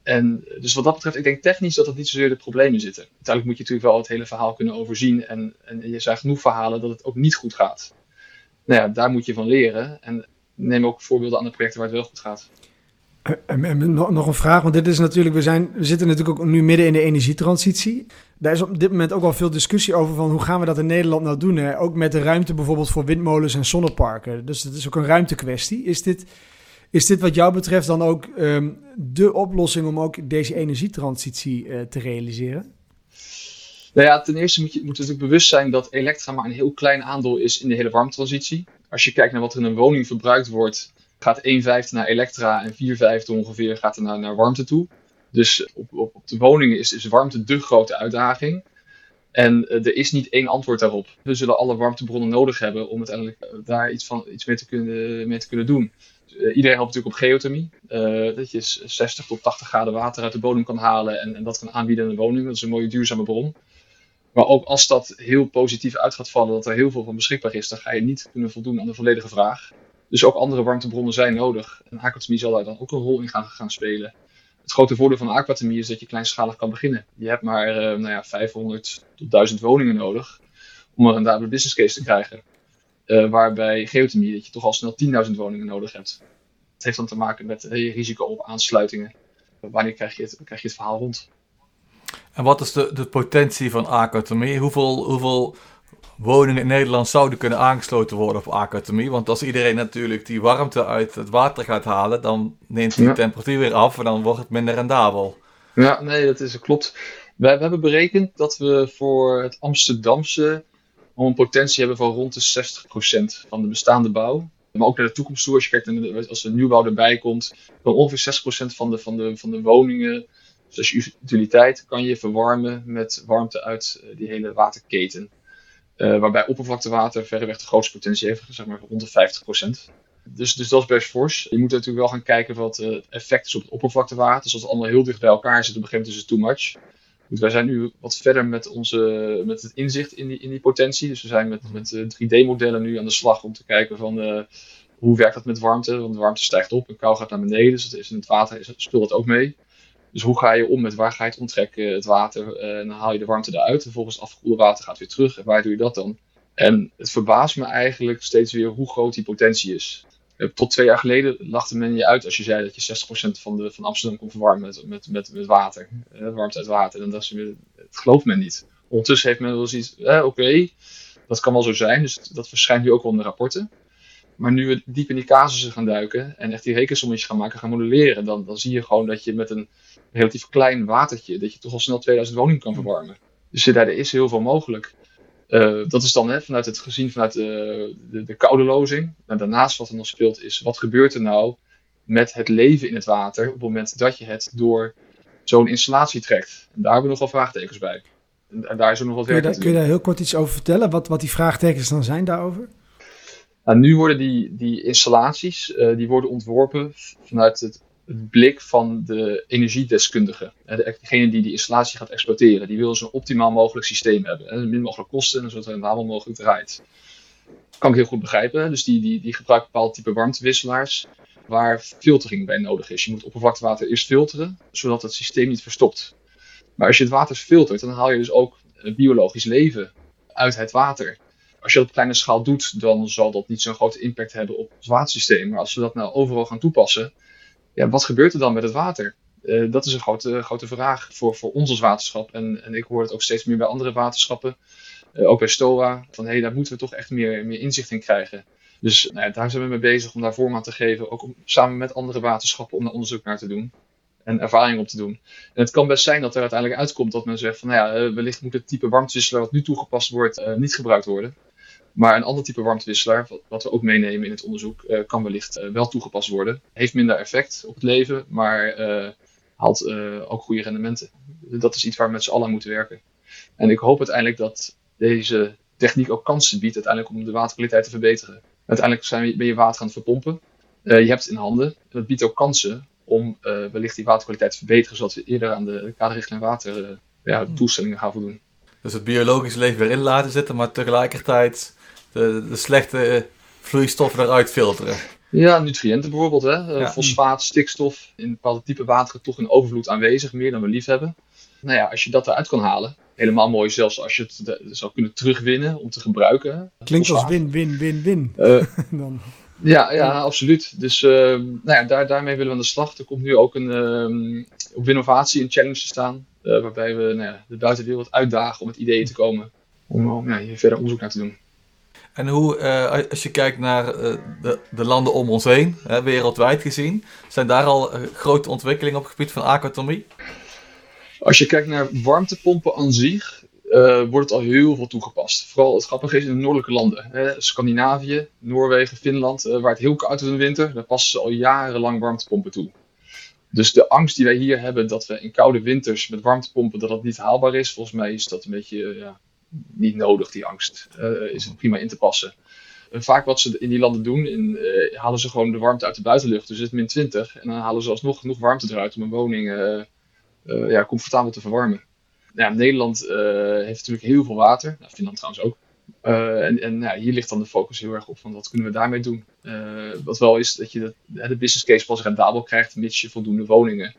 En dus wat dat betreft, ik denk technisch dat dat niet zozeer de problemen zitten. Uiteindelijk moet je natuurlijk wel het hele verhaal kunnen overzien. En, en je zijn genoeg verhalen dat het ook niet goed gaat. Nou ja, daar moet je van leren. En neem ook voorbeelden aan de projecten waar het wel goed gaat. En, nog een vraag, want dit is natuurlijk, we, zijn, we zitten natuurlijk ook nu midden in de energietransitie. Daar is op dit moment ook wel veel discussie over van hoe gaan we dat in Nederland nou doen. Hè? Ook met de ruimte bijvoorbeeld voor windmolens en zonneparken. Dus het is ook een ruimtekwestie. Is dit, is dit wat jou betreft dan ook um, de oplossing om ook deze energietransitie uh, te realiseren? Nou ja, ten eerste moet je moet natuurlijk bewust zijn dat elektra maar een heel klein aandeel is in de hele warmtransitie. Als je kijkt naar wat er in een woning verbruikt wordt, gaat 1 vijfde naar elektra en 4 vijfde ongeveer gaat er naar, warmte toe. Dus op, op, op de woningen is, is warmte de grote uitdaging. En uh, er is niet één antwoord daarop. We zullen alle warmtebronnen nodig hebben om uiteindelijk uh, daar iets, van, iets mee, te kunnen, kunnen doen. Uh, iedereen helpt natuurlijk op geothermie. dat je 60 tot 80 graden water uit de bodem kan halen en, en dat kan aanbieden in een woning. Dat is een mooie duurzame bron. Maar ook als dat heel positief uit gaat vallen, dat er heel veel van beschikbaar is, dan ga je niet kunnen voldoen aan de volledige vraag. Dus ook andere warmtebronnen zijn nodig. En aquathermie zal daar dan ook een rol in gaan, gaan spelen. Het grote voordeel van aquathermie is dat je kleinschalig kan beginnen. Je hebt maar uh, nou ja, 500 tot 1000 woningen nodig om een rendabele business case te krijgen. Uh, waarbij geothermie dat je toch al snel 10.000 woningen nodig hebt. Het heeft dan te maken met je risico op aansluitingen. Wanneer krijg je het, krijg je het verhaal rond? En wat is de, de potentie van aquathermie? Hoeveel, hoeveel woningen in Nederland zouden kunnen aangesloten worden op aquathermie? Want als iedereen natuurlijk die warmte uit het water gaat halen, dan neemt die temperatuur weer af en dan wordt het minder rendabel. Ja, nee, dat is, klopt. We, we hebben berekend dat we voor het Amsterdamse een potentie hebben van rond de 60% van de bestaande bouw. Maar ook naar de toekomst toe, als je kijkt naar als er nieuwbouw erbij komt, dan ongeveer 6% van de, van, de, van de woningen dus als utiliteit kan je verwarmen met warmte uit eh, die hele waterketen. Uh, waarbij oppervlaktewater verreweg de grootste potentie heeft, zeg maar rond de 50%. Dus, dus dat is best fors. Je moet natuurlijk wel gaan kijken wat uh, het effect is op het oppervlaktewater. Dus als het allemaal heel dicht bij elkaar zit, op een gegeven moment is het too much. Wij zijn nu wat verder met, onze, met het inzicht in die, in die potentie. Dus we zijn met, met 3D-modellen nu aan de slag om te kijken van hoe werkt dat met warmte. Want warmte stijgt op en kou gaat naar beneden. Dus het is in het water speelt dat ook mee. Dus hoe ga je om met waar ga het onttrekken, het water, eh, en dan haal je de warmte eruit. En vervolgens afgekoelde water gaat weer terug. En waar doe je dat dan? En het verbaast me eigenlijk steeds weer hoe groot die potentie is. Eh, tot twee jaar geleden lachte men je uit als je zei dat je 60% van, de, van Amsterdam kon verwarmen met, met, met, met water. Eh, warmte uit water. En dat, weer, dat gelooft men niet. Ondertussen heeft men wel zoiets, eh, oké, dat kan wel zo zijn. Dus dat verschijnt nu ook wel in de rapporten. Maar nu we diep in die casussen gaan duiken en echt die rekensommetjes gaan maken, gaan modelleren, dan, dan zie je gewoon dat je met een relatief klein watertje, dat je toch al snel 2000 woningen kan verwarmen. Dus daar is heel veel mogelijk. Uh, dat is dan hè, vanuit het gezien vanuit de, de, de koude lozing. En daarnaast wat er nog speelt is, wat gebeurt er nou met het leven in het water op het moment dat je het door zo'n installatie trekt? En daar hebben we nogal vraagtekens bij. En, daar is ook nog wat Kun je, werk daar, kun je daar heel kort iets over vertellen? Wat, wat die vraagtekens dan zijn daarover? Nou, nu worden die, die installaties eh, die worden ontworpen vanuit het, blik van de energiedeskundige. De- Degene die die installatie gaat exploiteren. Die wil zo'n optimaal mogelijk systeem hebben. Min mogelijk kosten en het rendabel mogelijk draait. Kan ik heel goed begrijpen. Dus die, die, die gebruiken bepaald type warmtewisselaars waar filtering bij nodig is. Je moet oppervlaktewater eerst filteren, zodat het systeem niet verstopt. Maar als je het water filtert, dan haal je dus ook eh, biologisch leven uit het water. Als je dat op kleine schaal doet, dan zal dat niet zo'n grote impact hebben op het watersysteem. Maar als we dat nou overal gaan toepassen, ja, wat gebeurt er dan met het water? Eh, dat is een grote, grote vraag voor, voor ons als waterschap. En, en ik hoor het ook steeds meer bij andere waterschappen, eh, ook bij STOA, van hé, hey, daar moeten we toch echt meer, meer inzicht in krijgen. Dus nou daar zijn we mee bezig om daar vorm aan te geven, ook om, samen met andere waterschappen om daar onderzoek naar te doen en ervaring op te doen. En het kan best zijn dat er uiteindelijk uitkomt dat men zegt van nou ja, eh, wellicht moet het type warmtewisselaar wat nu toegepast wordt niet gebruikt worden. Maar een ander type warmtewisselaar, wat, we ook meenemen in het onderzoek, eh, kan wellicht eh, wel toegepast worden. Heeft minder effect op het leven, maar eh, haalt ook goede rendementen. Dat is iets waar we met z'n allen aan moeten werken. En ik hoop uiteindelijk dat deze techniek ook kansen biedt uiteindelijk om de waterkwaliteit te verbeteren. Uiteindelijk zijn we, ben je water aan het verpompen. Je hebt het in handen. En dat biedt ook kansen om wellicht die waterkwaliteit te verbeteren, zodat we eerder aan de kaderrichtlijn water ja, doelstellingen gaan voldoen. Dus het biologische leven weer in laten zitten, maar tegelijkertijd de, de slechte vloeistoffen eruit filteren. Ja, nutriënten bijvoorbeeld. Hè? Eh, Ja. Fosfaat, stikstof, in bepaalde type wateren toch in overvloed aanwezig, meer dan we lief hebben. Nou ja, als je dat eruit kan halen, helemaal mooi zelfs als je het zou kunnen terugwinnen om te gebruiken. Klinkt als Fosfaat. win, win, win, win. Eh, (laughs) Dan. ja, ja, absoluut. Dus eh, nou ja, daar, daarmee willen we aan de slag. Er komt nu ook een, ehm, op innovatie een challenge te staan, eh, waarbij we nou ja, de buitenwereld uitdagen om met ideeën te komen. Om, om ja, hier verder onderzoek naar te doen. En hoe, eh, als je kijkt naar eh, de, de landen om ons heen, hè, wereldwijd gezien, zijn daar al eh, grote ontwikkelingen op het gebied van aquatomie? Als je kijkt naar warmtepompen aan zich, wordt het al heel veel toegepast. Vooral het grappige is in de noordelijke landen. Hè, Scandinavië, Noorwegen, Finland, waar het heel koud is in de winter, daar passen ze al jarenlang warmtepompen toe. Dus de angst die wij hier hebben dat we in koude winters met warmtepompen dat dat niet haalbaar is, volgens mij is dat een beetje ja, niet nodig, die angst. Eh, is het prima in te passen. En vaak wat ze in die landen doen, in, eh, halen ze gewoon de warmte uit de buitenlucht. Dus het is min 20 en dan halen ze alsnog genoeg warmte eruit om een woning eh, eh, ja, comfortabel te verwarmen. Ja, Nederland eh, heeft natuurlijk heel veel water. Nou, Finland trouwens ook. Eh, en en ja, hier ligt dan de focus heel erg op van wat kunnen we daarmee doen. Eh, wat wel is dat je de, de business case pas rendabel krijgt mits je voldoende woningen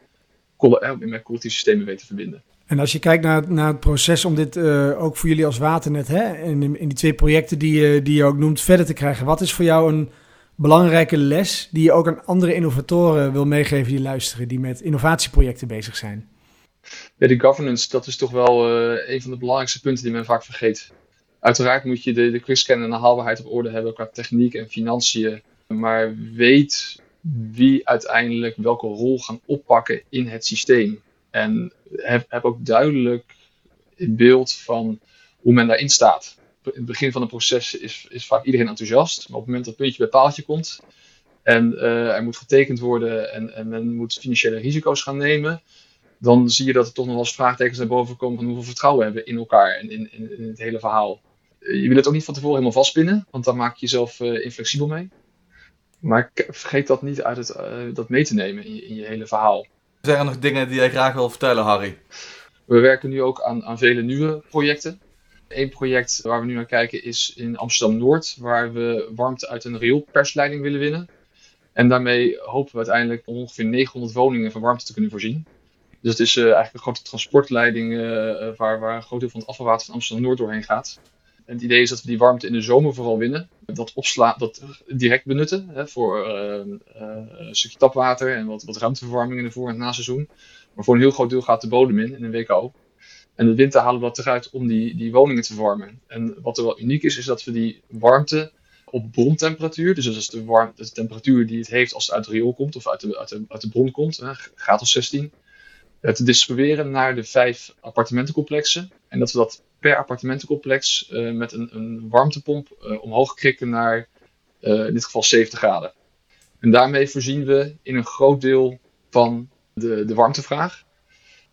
eh, met systemen weet te verbinden. En als je kijkt naar, naar het proces om dit eh, ook voor jullie als Waternet, hè, in, in die twee projecten die, je- die je ook noemt, verder te krijgen. Wat is voor jou een belangrijke les die je ook aan andere innovatoren wil meegeven die luisteren, die met innovatieprojecten bezig zijn? Ja, de governance, dat is toch wel eh, een van de belangrijkste punten die men vaak vergeet. Uiteraard moet je de, de quickscan en de haalbaarheid op orde hebben qua techniek en financiën. Maar weet wie uiteindelijk welke rol gaan oppakken in het systeem. En heb, heb ook duidelijk in beeld van hoe men daarin staat. In het begin van het proces is, is vaak iedereen enthousiast. Maar op het moment dat het puntje bij paaltje komt en eh, er moet getekend worden en, en men moet financiële risico's gaan nemen, dan zie je dat er toch nog wel eens vraagtekens naar boven komen van hoeveel vertrouwen we hebben in elkaar en in, in, in het hele verhaal. Eh, Je wil het ook niet van tevoren helemaal vastpinnen, want dan maak je jezelf eh, inflexibel mee. Maar vergeet dat niet uit het, dat mee te nemen in je hele verhaal. Zijn er nog dingen die jij graag wil vertellen, Harry? We werken nu ook aan, aan vele nieuwe projecten. Eén project waar we nu naar kijken is in Amsterdam-Noord, waar we warmte uit een rioolpersleiding willen winnen. En daarmee hopen we uiteindelijk ongeveer 900 woningen van warmte te kunnen voorzien. Dus het is eh, eigenlijk een grote transportleiding eh, eh, waar, waar een groot deel van het afvalwater van Amsterdam-Noord doorheen gaat. En het idee is dat we die warmte in de zomer vooral winnen. Dat opslaan, dat direct benutten hè, voor eh, eh, een stukje tapwater en wat, wat ruimteverwarming in de voor- en naseizoen. Maar voor een heel groot deel gaat de bodem in, in een WKO. En de winter halen we dat eruit om die, die woningen te verwarmen. En wat er wel uniek is, is dat we die warmte op brontemperatuur, dus dat is de, warm, de temperatuur die het heeft als het uit het riool komt of uit de, uit de, uit de bron komt, hè, graad of 16, eh, te distribueren naar de vijf appartementencomplexen. En dat we dat per appartementencomplex eh, met een, een warmtepomp eh, omhoog krikken naar eh, in dit geval 70 graden. En daarmee voorzien we in een groot deel van de, de warmtevraag.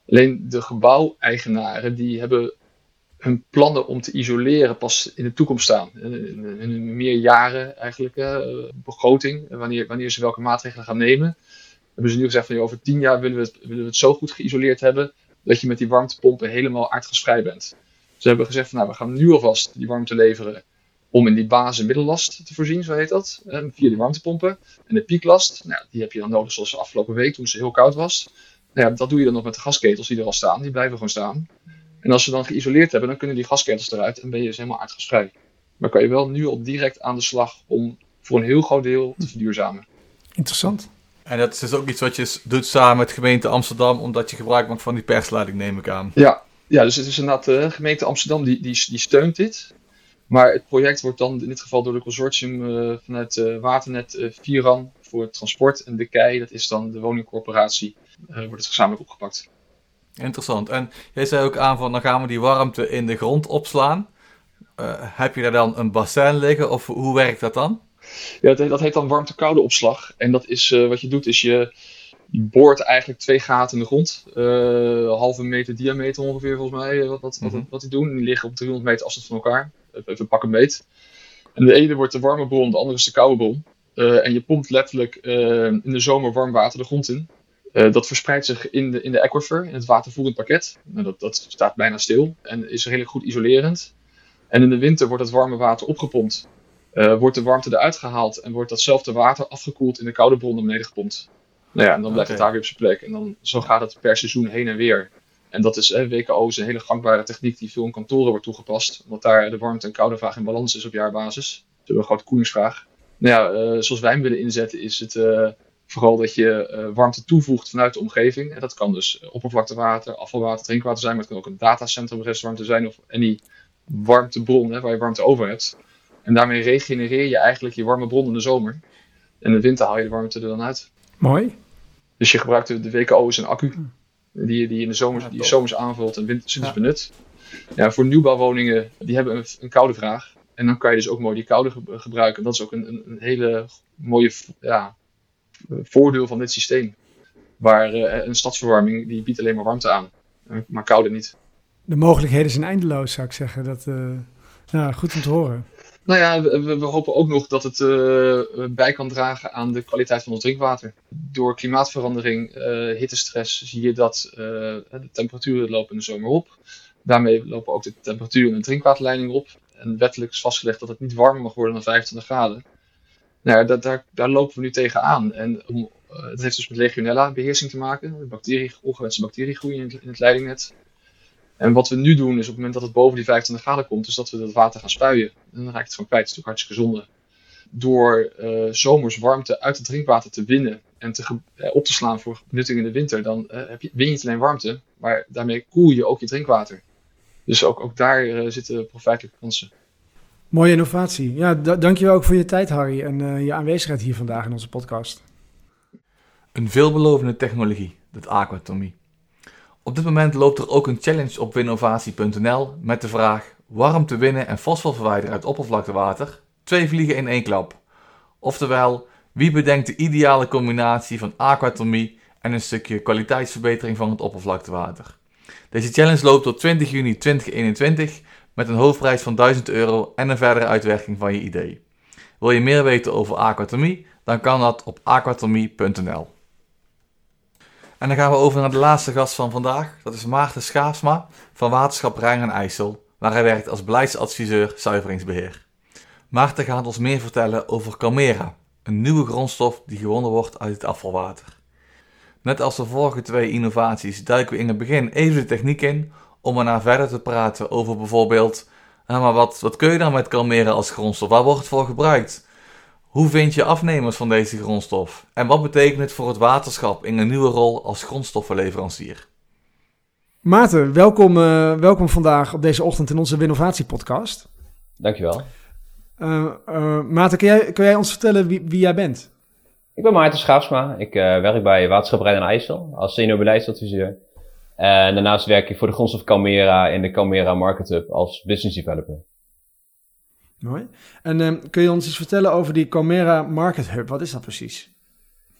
Alleen de gebouweigenaren die hebben hun plannen om te isoleren pas in de toekomst staan. In, in meer jaren eigenlijk, begroting, wanneer, wanneer ze welke maatregelen gaan nemen. Hebben ze nu gezegd van over tien jaar willen we, het, willen we het zo goed geïsoleerd hebben dat je met die warmtepompen helemaal aardgasvrij bent. Ze hebben gezegd van nou we gaan nu alvast die warmte leveren om in die basis- middellast te voorzien, zo heet dat, via die warmtepompen. En de pieklast, nou, die heb je dan nodig zoals de afgelopen week toen het heel koud was. Nou ja, dat doe je dan nog met de gasketels die er al staan, die blijven gewoon staan. En als ze dan geïsoleerd hebben, dan kunnen die gasketels eruit en ben je dus helemaal aardgasvrij. Maar kan je wel nu al direct aan de slag om voor een heel groot deel te verduurzamen. Interessant. En dat is dus ook iets wat je doet samen met gemeente Amsterdam, omdat je gebruik maakt van die persleiding, neem ik aan. Ja, ja dus het is inderdaad de gemeente Amsterdam die, die, die steunt dit. Maar het project wordt dan in dit geval door de consortium uh, vanuit uh, Waternet uh, Vieran voor het transport. En de KEI, dat is dan de woningcorporatie, wordt het gezamenlijk opgepakt. Interessant. En jij zei ook aan van dan gaan we die warmte in de grond opslaan. heb je daar dan een bassin liggen of hoe werkt dat dan? Ja, dat, dat heet dan warmte-koude opslag. En dat is wat je doet, is je boort eigenlijk twee gaten in de grond. halve meter diameter ongeveer volgens mij, wat, wat, mm -hmm. wat, wat die doen. Die liggen op 300 meter afstand van elkaar even pakken meet. En de ene wordt de warme bron, de andere is de koude bron. Uh, en je pompt letterlijk uh, in de zomer warm water de grond in. Uh, dat verspreidt zich in de, in de aquifer, in het watervoerend pakket. Nou, dat, dat staat bijna stil en is redelijk goed isolerend. En in de winter wordt het warme water opgepompt. wordt de warmte eruit gehaald en wordt datzelfde water afgekoeld in de koude bron naar beneden gepompt. Nou ja, en dan blijft okay. het daar weer op zijn plek. En dan, zo gaat het per seizoen heen en weer. En dat is eh, WKO is een hele gangbare techniek die veel in kantoren wordt toegepast. Omdat daar de warmte- en koude vraag in balans is op jaarbasis. Ze hebben een grote koelingsvraag. Nou ja, uh, zoals wij hem willen inzetten is het uh, vooral dat je uh, warmte toevoegt vanuit de omgeving. En dat kan dus oppervlaktewater, afvalwater, drinkwater zijn. Maar het kan ook een datacentrum restwarmte zijn of any warmtebron hè, waar je warmte over hebt. En daarmee regenereer je eigenlijk je warme bron in de zomer. En in de winter haal je de warmte er dan uit. Mooi. Dus je gebruikt de, de WKO als een accu. Die, die je in de zomers, die zomers aanvult en winters benut. Ja, voor nieuwbouwwoningen, die hebben een, een, koude vraag. En dan kan je dus ook mooi die koude ge gebruiken. Dat is ook een, een, hele mooie ja, voordeel van dit systeem. Waar uh, een stadsverwarming, die biedt alleen maar warmte aan. Maar koude niet. De mogelijkheden zijn eindeloos, zou ik zeggen. Dat, uh, ja, goed om te horen. Nou ja, we, hopen ook nog dat het uh, bij kan dragen aan de kwaliteit van ons drinkwater. Door klimaatverandering, uh, hittestress, zie je dat uh, de temperaturen lopen in de zomer op. Daarmee lopen ook de temperaturen in de drinkwaterleiding op. En wettelijk is vastgelegd dat het niet warmer mag worden dan 25 graden. Nou ja, dat, daar, daar lopen we nu tegenaan. En dat heeft dus met legionella-beheersing te maken. Bacterie, ongewenste bacteriegroei het, in het leidingnet. En wat we nu doen is op het moment dat het boven die 25 graden komt, is dat we dat water gaan spuien. En dan raakt het gewoon kwijt. Het is natuurlijk hartstikke zonde. Door uh, zomers warmte uit het drinkwater te winnen en te, uh, op te slaan voor benutting in de winter, dan uh, heb je, win je niet alleen warmte, maar daarmee koel je ook je drinkwater. Dus ook, ook daar zitten profijtelijke kansen. Mooie innovatie. Ja, dankjewel ook voor je tijd, Harry, en je aanwezigheid hier vandaag in onze podcast. Een veelbelovende technologie, dat aquatomie. Op dit moment loopt er ook een challenge op winnovatie.nl met de vraag warmte winnen en fosfor verwijderen uit oppervlaktewater. Twee vliegen in één klap. Oftewel, wie bedenkt de ideale combinatie van aquatomie en een stukje kwaliteitsverbetering van het oppervlaktewater? Deze challenge loopt tot 20 juni 2021 met een hoofdprijs van 1000 euro en een verdere uitwerking van je idee. Wil je meer weten over aquatomie? Dan kan dat op aquatomie.nl. En dan gaan we over naar de laatste gast van vandaag. Dat is Maarten Schaafsma van Waterschap Rijn en IJssel, waar hij werkt als beleidsadviseur zuiveringsbeheer. Maarten gaat ons meer vertellen over Calmera, een nieuwe grondstof die gewonnen wordt uit het afvalwater. Net als de vorige twee innovaties duiken we in het begin even de techniek in om erna verder te praten over bijvoorbeeld, nou maar wat, wat kun je dan met Calmera als grondstof? Waar wordt het voor gebruikt? Hoe vind je afnemers van deze grondstof? En wat betekent het voor het waterschap in een nieuwe rol als grondstoffenleverancier? Maarten, welkom, uh, welkom vandaag op deze ochtend in onze Winnovatie podcast. Dankjewel. Uh, uh, Maarten, kun jij, kun jij ons vertellen wie, wie jij bent? Ik ben Maarten Schaafsma. Ik werk bij Waterschap Rijn en IJssel als senior beleidsadviseur. En daarnaast werk ik voor de grondstof Calmera in de Calmera Market Hub als business developer. Mooi. En uh, kun je ons iets vertellen over die Calmera Market Hub? Wat is dat precies?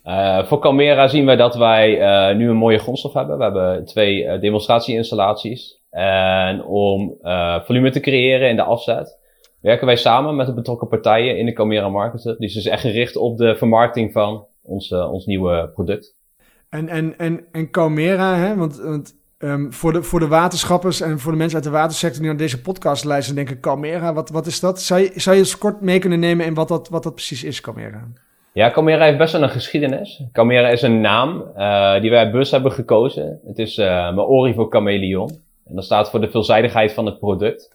Uh, voor Calmera zien we dat wij uh, nu een mooie grondstof hebben. We hebben twee demonstratieinstallaties. en om volume te creëren in de afzet, werken wij samen met de betrokken partijen in de Camera Market Hub. Dus is echt gericht op de vermarkting van ons, ons nieuwe product. En, en, en, en Camera, hè? want, want Ehm, voor, de, voor de waterschappers en voor de mensen uit de watersector die naar deze podcast luisteren, denken: Calmera, wat, wat is dat? Zou je, zou je eens kort mee kunnen nemen in wat dat, wat dat precies is, Calmera? Ja, Calmera heeft best wel een geschiedenis. Calmera is een naam uh, die wij bewust hebben gekozen. Het is uh, Maori voor chameleon. En dat staat voor de veelzijdigheid van het product.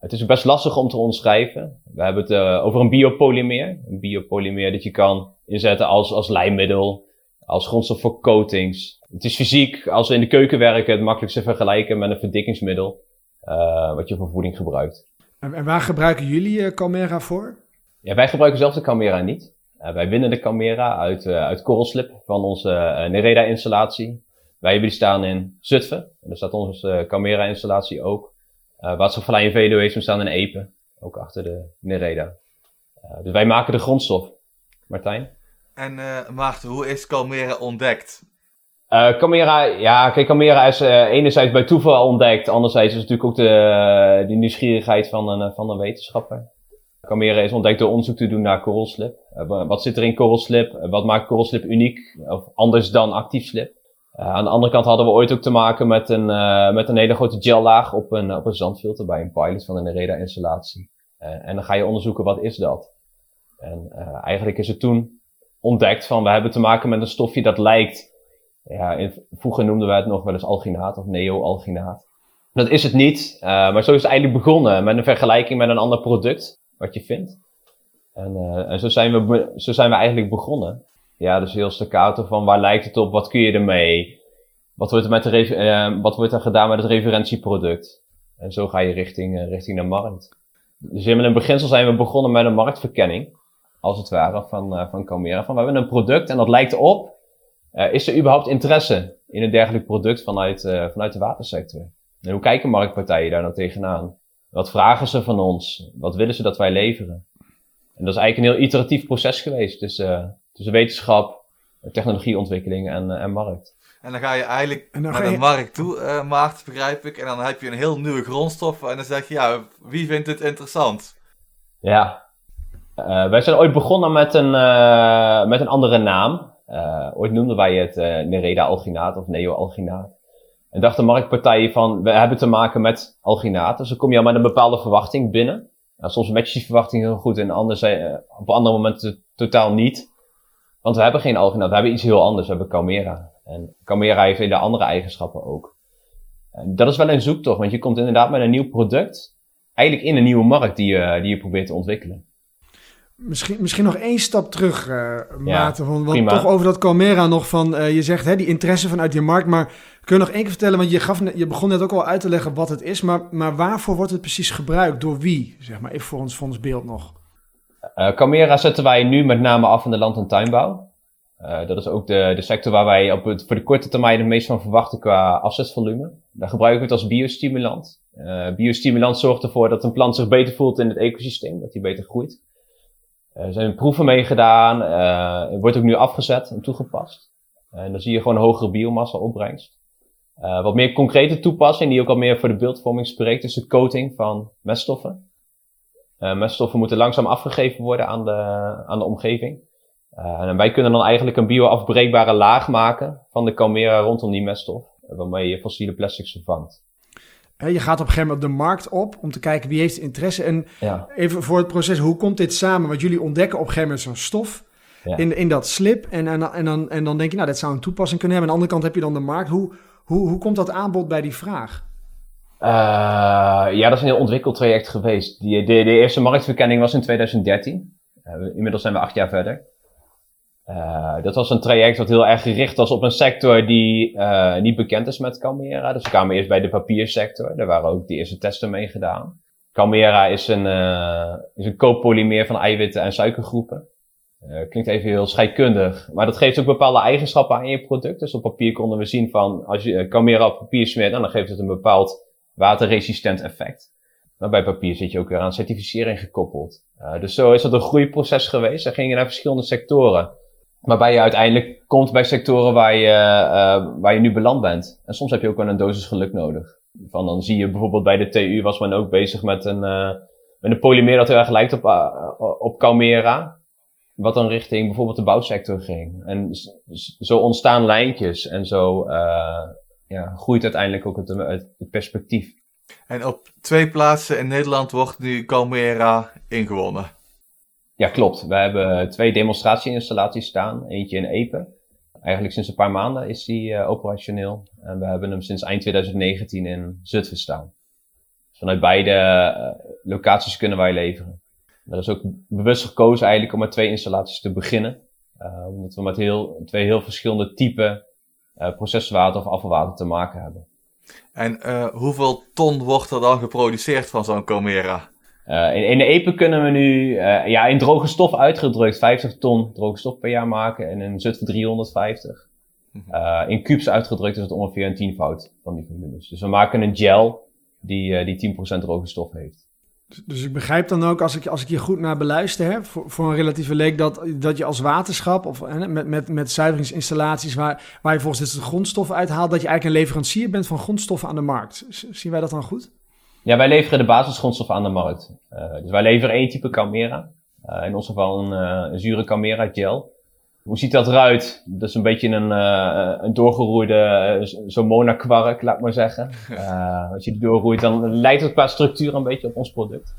Het is best lastig om te omschrijven. We hebben het uh, over een biopolymeer. Een biopolymeer dat je kan inzetten als, als lijmmiddel, als grondstof voor coatings, het is fysiek, als we in de keuken werken, het makkelijkste vergelijken met een verdikkingsmiddel. Uh, wat je voor voeding gebruikt. En, en waar gebruiken jullie uh, Calmera voor? Ja, wij gebruiken zelf de Calmera niet. Uh, wij winnen de Calmera uit, uit korrelslip van onze Nereda-installatie. Wij hebben die staan in Zutphen. En daar staat onze Calmera-installatie ook. Uh, Waterschapverlijn in Veluwe heeft staan in Epe. Ook achter de Nereda. dus wij maken de grondstof. Martijn? En Maarten, hoe is Calmera ontdekt? Uh, Camera, ja, kijk, Camera is uh, enerzijds bij toeval ontdekt, anderzijds is natuurlijk ook de, uh, de nieuwsgierigheid van een, van een wetenschapper. Camera is ontdekt door onderzoek te doen naar korrelslip. wat zit er in korrelslip? wat maakt korrelslip uniek of anders dan actief slip? aan de andere kant hadden we ooit ook te maken met een, met een hele grote gellaag op een, op een zandfilter bij een pilot van een Nereda-installatie. en dan ga je onderzoeken wat is dat. En eigenlijk is het toen ontdekt van we hebben te maken met een stofje dat lijkt ja, vroeger noemden wij het nog wel eens alginaat of neo-alginaat. Dat is het niet, uh, maar zo is het eigenlijk begonnen met een vergelijking met een ander product, wat je vindt. En, uh, en zo, zijn we, zo zijn we eigenlijk begonnen. Ja, dus heel staccato van waar lijkt het op, wat kun je ermee? Wat wordt er, met de uh, wat wordt er gedaan met het referentieproduct? En zo ga je richting, richting de markt. Dus in het beginsel zijn we begonnen met een marktverkenning, als het ware, van, van Camera. Van we hebben een product en dat lijkt op uh, is er überhaupt interesse in een dergelijk product vanuit, uh, vanuit de watersector? En hoe kijken marktpartijen daar nou tegenaan? Wat vragen ze van ons? Wat willen ze dat wij leveren? En dat is eigenlijk een heel iteratief proces geweest tussen, uh, tussen wetenschap, technologieontwikkeling en, en markt. En dan ga je eigenlijk naar de markt toe, uh, Maart, begrijp ik. En dan heb je een heel nieuwe grondstof. En dan zeg je, ja, wie vindt dit interessant? Ja, uh, wij zijn ooit begonnen met een, uh, met een andere naam. Uh, ooit noemden wij het uh, Nereda-alginaat of neo-alginaat. En dachten marktpartijen van, we hebben te maken met alginaat. Dus dan kom je al met een bepaalde verwachting binnen. Nou, soms je die verwachting heel goed en anders, uh, op andere momenten totaal niet. Want we hebben geen alginaat, we hebben iets heel anders, we hebben Camera. En Camera heeft hele andere eigenschappen ook. En dat is wel een zoektocht, want je komt inderdaad met een nieuw product. Eigenlijk in een nieuwe markt die je, die je probeert te ontwikkelen. Misschien, misschien nog één stap terug, uh, Maarten. Want toch over dat Calmera nog van... Uh, je zegt hè, die interesse vanuit je markt. Maar kun je nog één keer vertellen... Want je, gaf, je begon net ook al uit te leggen wat het is. Maar, maar waarvoor wordt het precies gebruikt? Door wie? Zeg maar even voor ons, voor ons beeld nog. Uh, Calmera zetten wij nu met name af in de land- en tuinbouw. dat is ook de, de sector waar wij op het, voor de korte termijn het meest van verwachten qua afzetvolume. Daar gebruiken we het als biostimulant. biostimulant zorgt ervoor dat een plant zich beter voelt in het ecosysteem. Dat hij beter groeit. Eh, er zijn proeven mee gedaan. Uh, wordt ook nu afgezet en toegepast. En dan zie je gewoon een hogere biomassa opbrengst. Wat meer concrete toepassing, die ook al meer voor de beeldvorming spreekt, is de coating van meststoffen. Meststoffen moeten langzaam afgegeven worden aan de, aan de omgeving. en wij kunnen dan eigenlijk een bioafbreekbare laag maken van de Calmera rondom die meststof, waarmee je fossiele plastics vervangt. Je gaat op een gegeven moment de markt op om te kijken wie heeft interesse. En even voor het proces, hoe komt dit samen? Want jullie ontdekken op een gegeven moment zo'n stof in, in dat slip. En, en, en, dan, en dan denk je, nou, dat zou een toepassing kunnen hebben. Aan de andere kant heb je dan de markt. Hoe, hoe, hoe komt dat aanbod bij die vraag? Uh, ja, dat is een heel ontwikkeld traject geweest. Die, de, de eerste marktverkenning was in 2013. Uh, eh, inmiddels zijn we acht jaar verder. Uh, dat was een traject wat heel erg gericht was op een sector die uh, niet bekend is met Calmera. Dus we kwamen eerst bij de papiersector. Daar waren ook de eerste testen mee gedaan. Calmera is een, uh, is een copolymeer van eiwitten en suikergroepen. klinkt even heel scheikundig, maar dat geeft ook bepaalde eigenschappen aan je product. Dus op papier konden we zien van, als je Calmera op papier smeert, dan geeft het een bepaald waterresistent effect. Maar bij papier zit je ook weer aan certificering gekoppeld. dus zo is dat een groeiproces geweest. Er gingen naar verschillende sectoren. Waarbij je uiteindelijk komt bij sectoren waar je, uh, waar je nu beland bent. En soms heb je ook wel een dosis geluk nodig. Van dan zie je bijvoorbeeld bij de TU was men ook bezig met een, uh, met een polymeer dat heel erg lijkt op, uh, op Calmera. Wat dan richting bijvoorbeeld de bouwsector ging. En zo ontstaan lijntjes en zo ja, groeit uiteindelijk ook het, het, perspectief. En op twee plaatsen in Nederland wordt nu Calmera ingewonnen. Ja, klopt. We hebben twee demonstratieinstallaties staan. Eentje in Epe. Eigenlijk sinds een paar maanden is die uh, operationeel. En we hebben hem sinds eind 2019 in Zutphen staan. Dus vanuit beide uh, locaties kunnen wij leveren. Er is ook bewust gekozen eigenlijk om met twee installaties te beginnen. Uh, omdat we met heel, twee heel verschillende typen proceswater of afvalwater te maken hebben. En hoeveel ton wordt er dan geproduceerd van zo'n Comera? Uh, in, in, de EPE kunnen we nu uh, ja, in droge stof uitgedrukt 50 ton droge stof per jaar maken en in Zutphen 350. Uh, in cubes uitgedrukt is het ongeveer een tienvoud van die volumes. Dus we maken een gel die, die 10% droge stof heeft. Dus, dus ik begrijp dan ook, als ik, als ik je goed naar beluister heb, voor, voor een relatieve leek, dat, dat je als waterschap of hè, met, met, met zuiveringsinstallaties waar, waar je volgens dit grondstoffen uithaalt, dat je eigenlijk een leverancier bent van grondstoffen aan de markt. Zien wij dat dan goed? Ja, wij leveren de basisgrondstoffen aan de markt. Uh, dus wij leveren één type Calmera. Uh, in ons geval een, een zure Calmera gel. Hoe ziet dat eruit? Dat is een beetje een, een doorgeroeide, zo'n monakwark, laat ik maar zeggen. (laughs) als je die doorroeit, dan lijkt het qua structuur een beetje op ons product.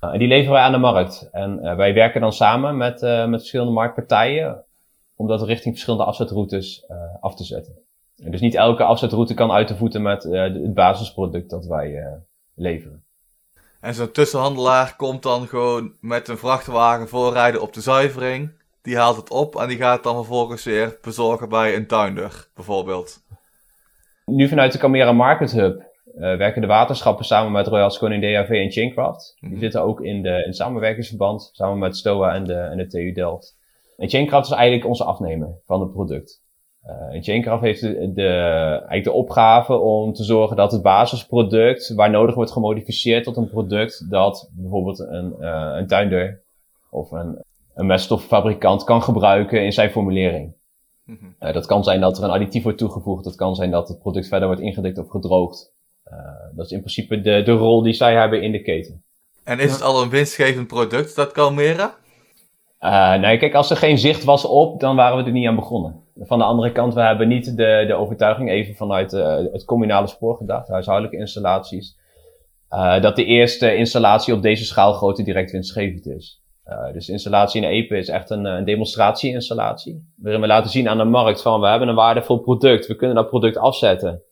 en die leveren wij aan de markt. En wij werken dan samen met, met verschillende marktpartijen om dat richting verschillende afzetroutes af te zetten. En dus niet elke afzetroute kan uit de voeten met het basisproduct dat wij leveren. En zo'n tussenhandelaar komt dan gewoon met een vrachtwagen voorrijden op de zuivering. Die haalt het op en die gaat het dan vervolgens weer bezorgen bij een tuinder, bijvoorbeeld. Nu vanuit de Camera Market Hub uh, werken de waterschappen samen met Royal Koning DAV en Chaincraft. Die mhm. zitten ook in, de, in samenwerkingsverband, samen met STOA en de, en de TU Delft. En Chaincraft is eigenlijk onze afnemer van het product. Uh, en Chaincraft heeft de, de, eigenlijk de opgave om te zorgen dat het basisproduct, waar nodig wordt gemodificeerd tot een product dat bijvoorbeeld een, uh, een tuinder of een, een meststoffabrikant kan gebruiken in zijn formulering. Mm -hmm. uh, dat kan zijn dat er een additief wordt toegevoegd, dat kan zijn dat het product verder wordt ingedikt of gedroogd. dat is in principe de, de rol die zij hebben in de keten. En is het al een winstgevend product, dat Calmera? Nee, kijk, als er geen zicht was op, dan waren we er niet aan begonnen. Van de andere kant, we hebben niet de, de overtuiging, even vanuit uh, het communale spoor gedacht, huishoudelijke installaties, uh, dat de eerste installatie op deze schaalgrootte direct winstgevend is. dus de installatie in EPE is echt een, een demonstratie-installatie, waarin we laten zien aan de markt van, we hebben een waardevol product, we kunnen dat product afzetten.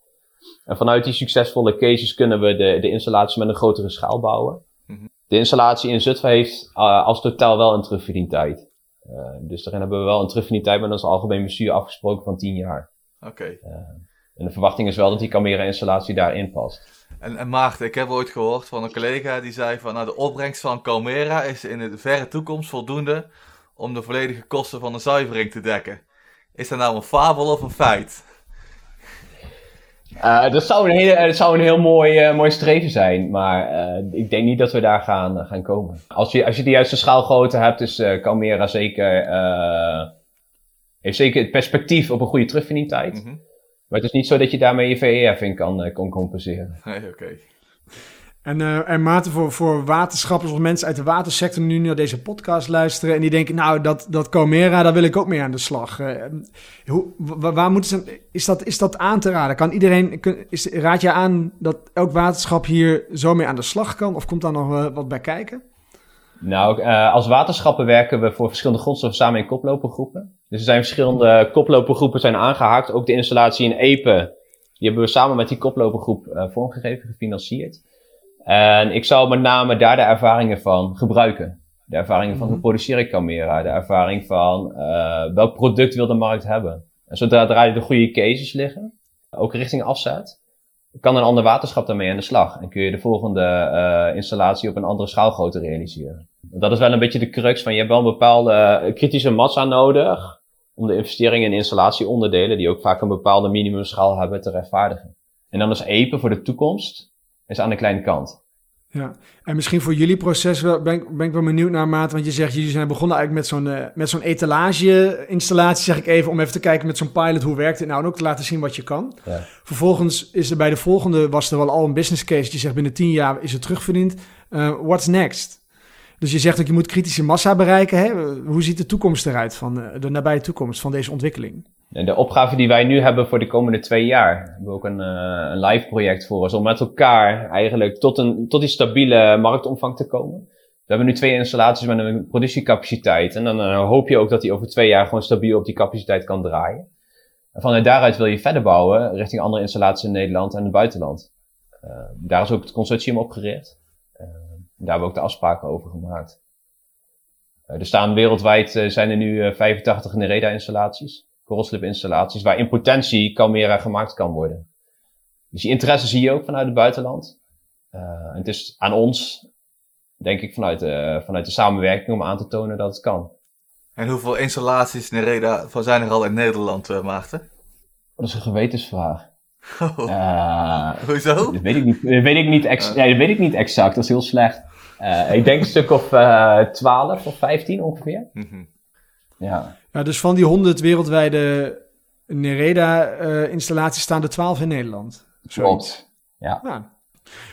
En vanuit die succesvolle cases kunnen we de, de installatie met een grotere schaal bouwen. De installatie in Zutphen heeft uh, als totaal wel een terugverdientijd. Uh, dus daarin hebben we wel een terugverdientijd met ons algemeen bestuur afgesproken van 10 jaar. Oké. Okay. Uh, en de verwachting is wel dat die Camera-installatie daarin past. En, en Maarten, ik heb ooit gehoord van een collega die zei van nou, de opbrengst van Camera is in de verre toekomst voldoende om de volledige kosten van de zuivering te dekken. Is dat nou een fabel of een feit? Uh, dat, zou een hele, dat zou een heel mooi, uh, mooi streven zijn, maar uh, ik denk niet dat we daar gaan, gaan komen. Als je, als je de juiste schaalgrootte hebt, is Calmera zeker, heeft zeker het perspectief op een goede terugvindingtijd. Mm -hmm. Maar het is niet zo dat je daarmee je VEF in kan, kan compenseren. Nee, oké. Okay. En, uh, en Maarten, voor, voor waterschappers of mensen uit de watersector nu naar deze podcast luisteren en die denken, nou, dat, dat Comera, daar wil ik ook mee aan de slag. Uh, hoe, waar moeten ze, is, dat, is dat aan te raden? Kan iedereen, is, raad je aan dat elk waterschap hier zo mee aan de slag kan? Of komt daar nog uh, wat bij kijken? Nou, als waterschappen werken we voor verschillende grondstoffen samen in koplopergroepen. Dus er zijn verschillende koplopergroepen zijn aangehaakt. Ook de installatie in Epe, die hebben we samen met die koplopergroep vormgegeven, gefinancierd. En ik zou met name daar de ervaringen van gebruiken. De ervaringen van hoe mhm. produceer ik camera, de ervaring van uh, welk product wil de markt hebben. En zodra er de goede cases liggen, ook richting afzet, kan een ander waterschap daarmee aan de slag. En kun je de volgende uh, installatie op een andere schaalgrootte realiseren. Dat is wel een beetje de crux van je hebt wel een bepaalde kritische massa nodig om de investeringen in installatieonderdelen, die ook vaak een bepaalde minimumschaal hebben, te rechtvaardigen. En dan is EPE voor de toekomst is aan de kleine kant. Ja, en misschien voor jullie proces wel, ben, ik, ben ik wel benieuwd naar, Maat. Want je zegt, jullie zijn begonnen eigenlijk met zo'n, uh, met zo'n etalage-installatie, zeg ik even, om even te kijken met zo'n pilot, hoe werkt het nou? En ook te laten zien wat je kan. Ja. Vervolgens is er bij de volgende, was er wel al een business case. Je zegt, binnen tien jaar is het terugverdiend. Uh, what's next? Dus je zegt ook, je moet kritische massa bereiken. Hè? Hoe ziet de toekomst eruit van uh, de nabije toekomst van deze ontwikkeling? De opgave die wij nu hebben voor de komende twee jaar, hebben ook een, uh, een live project voor ons om met elkaar eigenlijk tot, een, tot die stabiele marktomvang te komen. We hebben nu twee installaties met een productiecapaciteit en dan uh, hoop je ook dat die over twee jaar gewoon stabiel op die capaciteit kan draaien. En vanuit daaruit wil je verder bouwen richting andere installaties in Nederland en het buitenland. Uh, daar is ook het consortium op gericht. daar hebben we ook de afspraken over gemaakt. er staan wereldwijd zijn er nu 85 Nereda korrelslip installaties waar in potentie Calmera gemaakt kan worden. Dus die interesse zie je ook vanuit het buitenland. Uh, het is aan ons, denk ik, vanuit de, vanuit de samenwerking om aan te tonen dat het kan. En hoeveel installaties Nereda zijn er al in Nederland, uh, Maarten? Dat is een gewetensvraag. (laughs) Oh. Uh, Hoezo? Dat weet ik niet, dat weet ik niet, ex nee, dat weet ik niet exact, dat is heel slecht. ik denk een stuk of 12 of 15 ongeveer. Mm -hmm. Ja. Ja, dus van die 100 wereldwijde Nereda-installaties staan er 12 in Nederland. Klopt. Ja.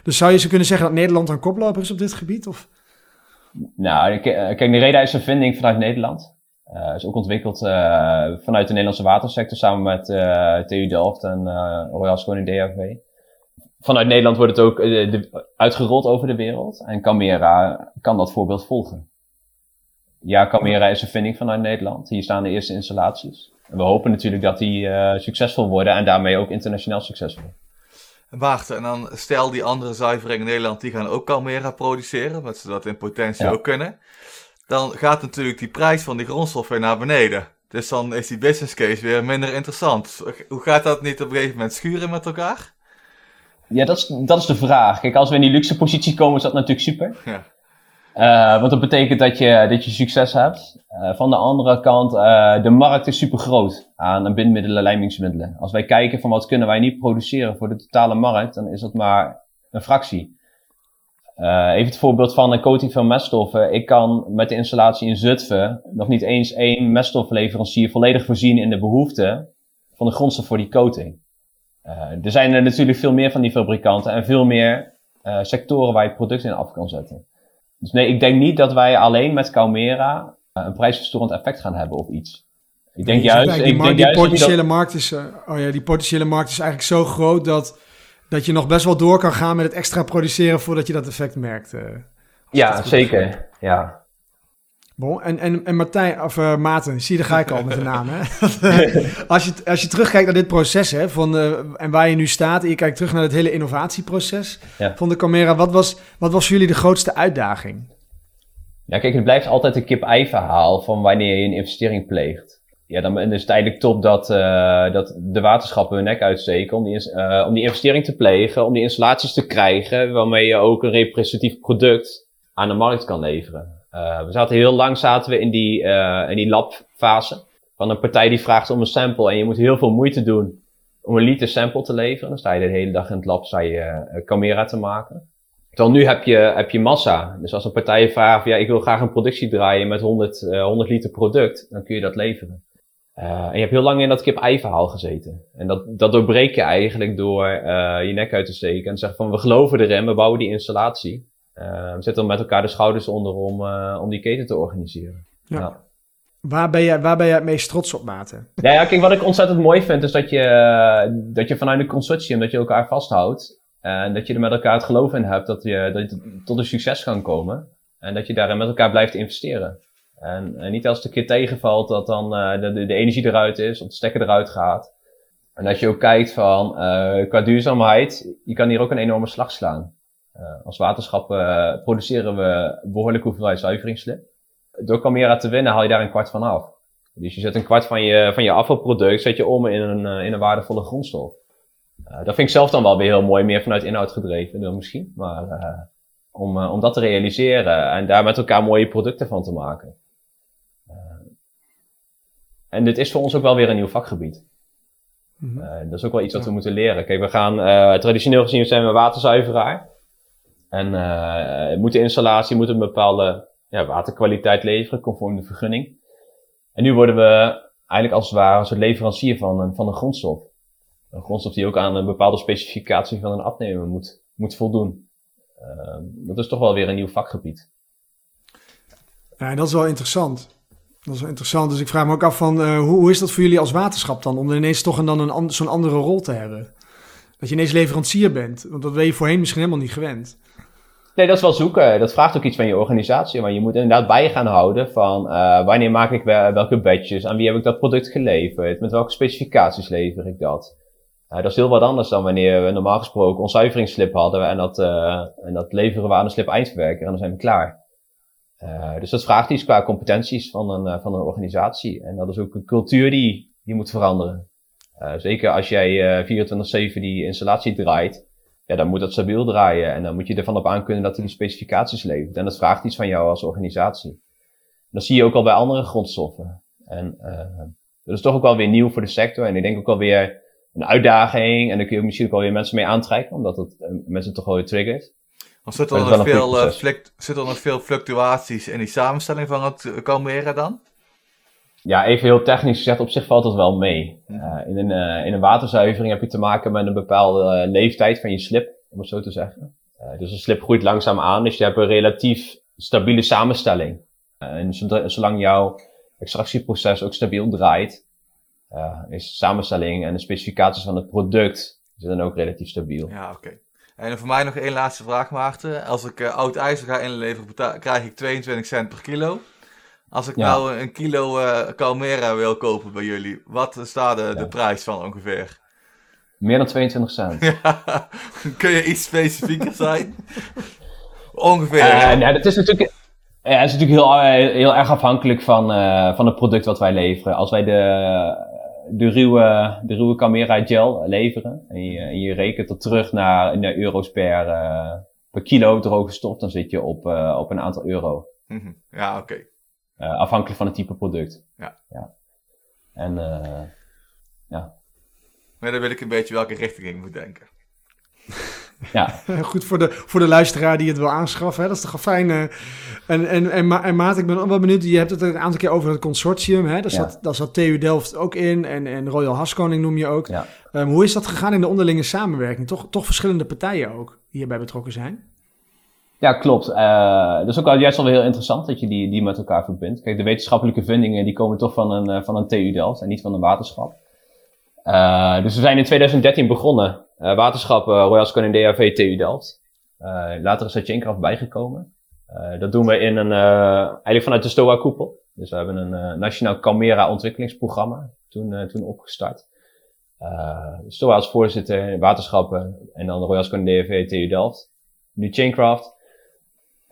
Dus zou je ze kunnen zeggen dat Nederland een koploper is op dit gebied? Of? Nou, kijk, Nereda is een vinding vanuit Nederland. Uh, is ook ontwikkeld uh, vanuit de Nederlandse watersector samen met uh, TU Delft en Royal Schoning DHV. Vanuit Nederland wordt het ook de, uitgerold over de wereld en Camera kan dat voorbeeld volgen. Ja, Camera is een vinding vanuit Nederland. Hier staan de eerste installaties. En we hopen natuurlijk dat die uh, succesvol worden en daarmee ook internationaal succesvol. Wacht, en dan stel die andere zuiveringen in Nederland, die gaan ook Camera produceren, wat ze dat in potentie ook kunnen. Dan gaat natuurlijk die prijs van die grondstof weer naar beneden. Dus dan is die business case weer minder interessant. Hoe gaat dat niet op een gegeven moment schuren met elkaar? Ja, dat is, dat is de vraag. Kijk, als we in die luxe positie komen, is dat natuurlijk super. Ja. Uh, want dat betekent dat je, dat je succes hebt. Uh, van de andere kant, uh, de markt is super groot aan bindmiddelen, lijmingsmiddelen. Als wij kijken van wat kunnen wij niet produceren voor de totale markt, dan is dat maar een fractie. even het voorbeeld van een coating van meststoffen. Ik kan met de installatie in Zutphen nog niet eens één meststofleverancier volledig voorzien in de behoefte van de grondstof voor die coating. er zijn er natuurlijk veel meer van die fabrikanten en veel meer sectoren waar je product in af kan zetten. Dus nee, ik denk niet dat wij alleen met Calmera eh, een prijsverstorend effect gaan hebben op iets. Ik denk juist... Die, ik denk die potentiële markt is, uh, oh ja, die potentiële markt is eigenlijk zo groot dat, dat je nog best wel door kan gaan met het extra produceren voordat je dat effect merkt. Uh, ja, zeker. Ja. Bon, en, en, en Martijn, of uh, Maarten, zie je, daar ga ik al met de (laughs) naam. Hè? (laughs) als, je, als je terugkijkt naar dit proces hè, van, uh, en waar je nu staat, en je kijkt terug naar het hele innovatieproces van de Camera, wat was, wat was voor jullie de grootste uitdaging? Ja, kijk, het blijft altijd een kip-ei verhaal van wanneer je een investering pleegt. Ja, dan is het eigenlijk top dat, uh, dat de waterschappen hun nek uitsteken om die, om die investering te plegen, om die installaties te krijgen, waarmee je ook een representatief product aan de markt kan leveren. Uh, we zaten heel lang zaten we in die, uh, in die labfase. Van een partij die vraagt om een sample en je moet heel veel moeite doen om een liter sample te leveren. Dan sta je de hele dag in het lab sta je uh, camera te maken. Terwijl nu heb je, heb je massa. Dus als een partij vraagt, ja, ik wil graag een productie draaien met 100, 100 liter product, dan kun je dat leveren. en je hebt heel lang in dat kip-ei verhaal gezeten. En dat, dat doorbreek je eigenlijk door je nek uit te steken en te zeggen van we geloven erin, we bouwen die installatie. Uh, we zetten met elkaar de schouders onder om, uh, om die keten te organiseren. Ja. Waar, ben jij, waar ben jij het meest trots op, Maarten? Ja, ja, kijk, wat ik ontzettend mooi vind, is dat je, dat je vanuit een consortium, dat je elkaar vasthoudt. En dat je er met elkaar het geloof in hebt dat je, dat je tot een succes kan komen. En dat je daarin met elkaar blijft investeren. En, en niet als het een keer tegenvalt, dat dan uh, de, de, energie eruit is, of de stekker eruit gaat. En dat je ook kijkt van, uh, qua duurzaamheid, je kan hier ook een enorme slag slaan. Uh, als waterschap uh, produceren we behoorlijke hoeveelheid zuiveringsslip. Door Camera te winnen haal je daar een kwart van af. Dus je zet een kwart van je, van je afvalproduct zet je om in een, uh, in een waardevolle grondstof. dat vind ik zelf dan wel weer heel mooi, meer vanuit inhoud gedreven dan misschien. Maar om, om dat te realiseren en daar met elkaar mooie producten van te maken. en dit is voor ons ook wel weer een nieuw vakgebied. Mm -hmm. dat is ook wel iets wat we moeten leren. Kijk, we gaan, traditioneel gezien zijn we waterzuiveraar. En uh, moet de installatie moet een bepaalde ja, waterkwaliteit leveren, conform de vergunning. En nu worden we eigenlijk als het ware een soort leverancier van een, van grondstof. Een grondstof die ook aan een bepaalde specificatie van een afnemer moet, moet voldoen. Uh, dat is toch wel weer een nieuw vakgebied. Ja, en dat is wel interessant. Dat is wel interessant. Dus ik vraag me ook af van uh, hoe, is dat voor jullie als waterschap dan? Om ineens toch een, dan een, zo'n andere rol te hebben. Dat je ineens leverancier bent. Want dat ben je voorheen misschien helemaal niet gewend. Nee, dat is wel zoeken. Dat vraagt ook iets van je organisatie. Maar je moet inderdaad bij gaan houden van uh, wanneer maak ik welke batches, aan wie heb ik dat product geleverd, met welke specificaties lever ik dat. Uh, dat is heel wat anders dan wanneer we normaal gesproken onzuiveringsslip hadden en dat, uh, en dat leveren we aan de slip eindverwerker en dan zijn we klaar. dus dat vraagt iets qua competenties van een, van een organisatie. En dat is ook een cultuur die, die moet veranderen. zeker als jij 24-7 die installatie draait, ja, dan moet dat stabiel draaien. En dan moet je ervan op aankunnen dat hij die specificaties levert. En dat vraagt iets van jou als organisatie. Dat zie je ook al bij andere grondstoffen. En uh, dat is toch ook wel weer nieuw voor de sector. En ik denk ook wel weer een uitdaging. En daar kun je misschien ook wel weer mensen mee aantrekken, omdat het uh, mensen toch wel weer triggert. Want zit er, nog veel, uh, zit er nog veel fluctuaties in die samenstelling van het Calmera dan? Ja, even heel technisch gezegd, op zich valt dat wel mee. Uh, in, een, uh, in een waterzuivering heb je te maken met een bepaalde uh, leeftijd van je slip, om het zo te zeggen. dus een slip groeit langzaam aan, dus je hebt een relatief stabiele samenstelling. en zolang jouw extractieproces ook stabiel draait, is de samenstelling en de specificaties van het product zijn dan ook relatief stabiel. Ja, oké. Okay. En voor mij nog één laatste vraag, Maarten. Als ik oud ijzer ga inleveren, krijg ik 22 cent per kilo. Als ik nou een kilo uh, Calmera wil kopen bij jullie, wat staat de, de prijs van ongeveer? Meer dan 22 cent. (laughs) Kun je iets specifieker (laughs) zijn? ongeveer. Uh, nee, dat is natuurlijk, ja, het is natuurlijk heel, eh, heel erg afhankelijk van, uh, van het product wat wij leveren. Als wij de, de, ruwe, de ruwe Calmera gel leveren en je, en je rekent dat terug naar, naar euro's per, per kilo droge stof, dan zit je op, op een aantal euro. Mhm. Ja, oké. Afhankelijk van het type product. Ja. ja. En uh, ja. Maar dan wil ik een beetje welke richting ik moet denken. Ja. (laughs) Goed voor de, voor de luisteraar die het wil aanschaffen. Hè? Dat is toch een fijne. En, en, en, en Maat, ik ben wel benieuwd. Je hebt het een aantal keer over het consortium. Hè? Daar, zat, ja. daar zat TU Delft ook in. En, en Royal Haskoning noem je ook. Ja. Um, hoe is dat gegaan in de onderlinge samenwerking? Toch, toch verschillende partijen ook die hierbij betrokken zijn? Ja, klopt. Uh, dat is ook juist wel heel interessant dat je die, die met elkaar verbindt. Kijk, de wetenschappelijke vindingen die komen toch van een, uh, van een TU Delft en niet van een waterschap. Uh, dus we zijn in 2013 begonnen. waterschap Royal Scan DAV TU Delft. later is er Chainkraft bijgekomen. dat doen we in een, eigenlijk vanuit de STOA-koepel. Dus we hebben een nationaal Calmera ontwikkelingsprogramma toen, toen opgestart. STOA als voorzitter, waterschappen en dan Royal Scan DAV TU Delft. Nu Chainkraft.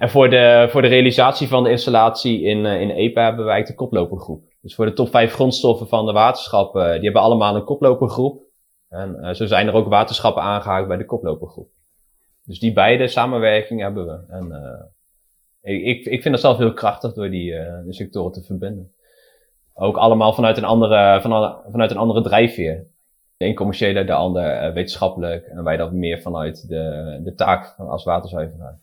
En voor de, voor de realisatie van de installatie in, uh, in EPA hebben wij de koplopergroep. Dus voor de top 5 grondstoffen van de waterschappen, uh, die hebben allemaal een koplopergroep. En uh, zo zijn er ook waterschappen aangehaakt bij de koplopergroep. Dus die beide samenwerking hebben we. En ik, ik, vind dat zelf heel krachtig door die sectoren te verbinden. Ook allemaal vanuit een andere, vanuit een andere drijfveer. De een commerciële, de ander wetenschappelijk. En wij dat meer vanuit de, de taak van als waterzuiveraar.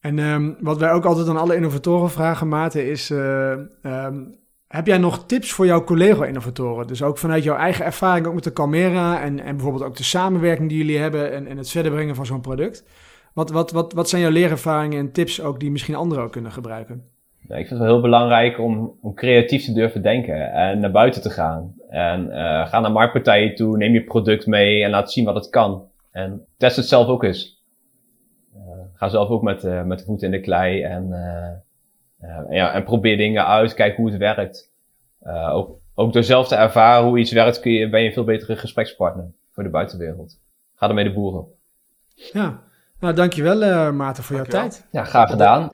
En um, wat wij ook altijd aan alle innovatoren vragen, Maarten, is: uh, um, heb jij nog tips voor jouw collega-innovatoren? Dus ook vanuit jouw eigen ervaring, ook met de Calmera en, en bijvoorbeeld ook de samenwerking die jullie hebben en, en het verder brengen van zo'n product. Wat, wat, wat, wat zijn jouw leerervaringen en tips ook die misschien anderen ook kunnen gebruiken? Ik vind het wel heel belangrijk om, om creatief te durven denken en naar buiten te gaan. En uh, ga naar marktpartijen toe, neem je product mee en laat zien wat het kan. En test het zelf ook eens ga zelf ook met, uh, met de voeten in de klei en, uh, ja, en probeer dingen uit, kijk hoe het werkt. ook, ook door zelf te ervaren hoe iets werkt, kun je, ben je een veel betere gesprekspartner voor de buitenwereld. Ga ermee de boeren op. Ja, nou dankjewel uh, Maarten voor dankjewel. jouw tijd. Ja, graag gedaan.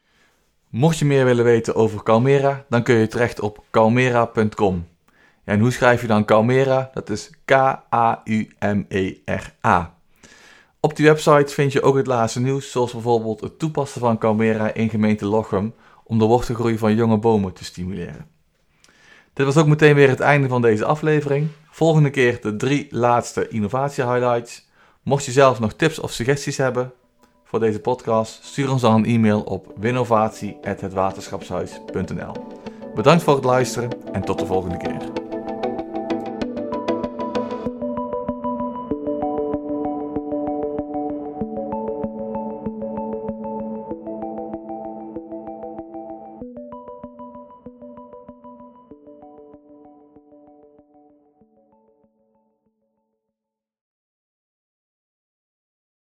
Mocht je meer willen weten over Calmera, dan kun je terecht op calmera.com. En hoe schrijf je dan Calmera? Dat is K-A-U-M-E-R-A. Op die website vind je ook het laatste nieuws, zoals bijvoorbeeld het toepassen van Calmera in gemeente Lochem om de wortelgroei van jonge bomen te stimuleren. Dit was ook meteen weer het einde van deze aflevering. Volgende keer de drie laatste innovatie highlights. Mocht je zelf nog tips of suggesties hebben, voor deze podcast? Stuur ons dan een e-mail op winnovatie.hetwaterschapshuis.nl Bedankt voor het luisteren en tot de volgende keer.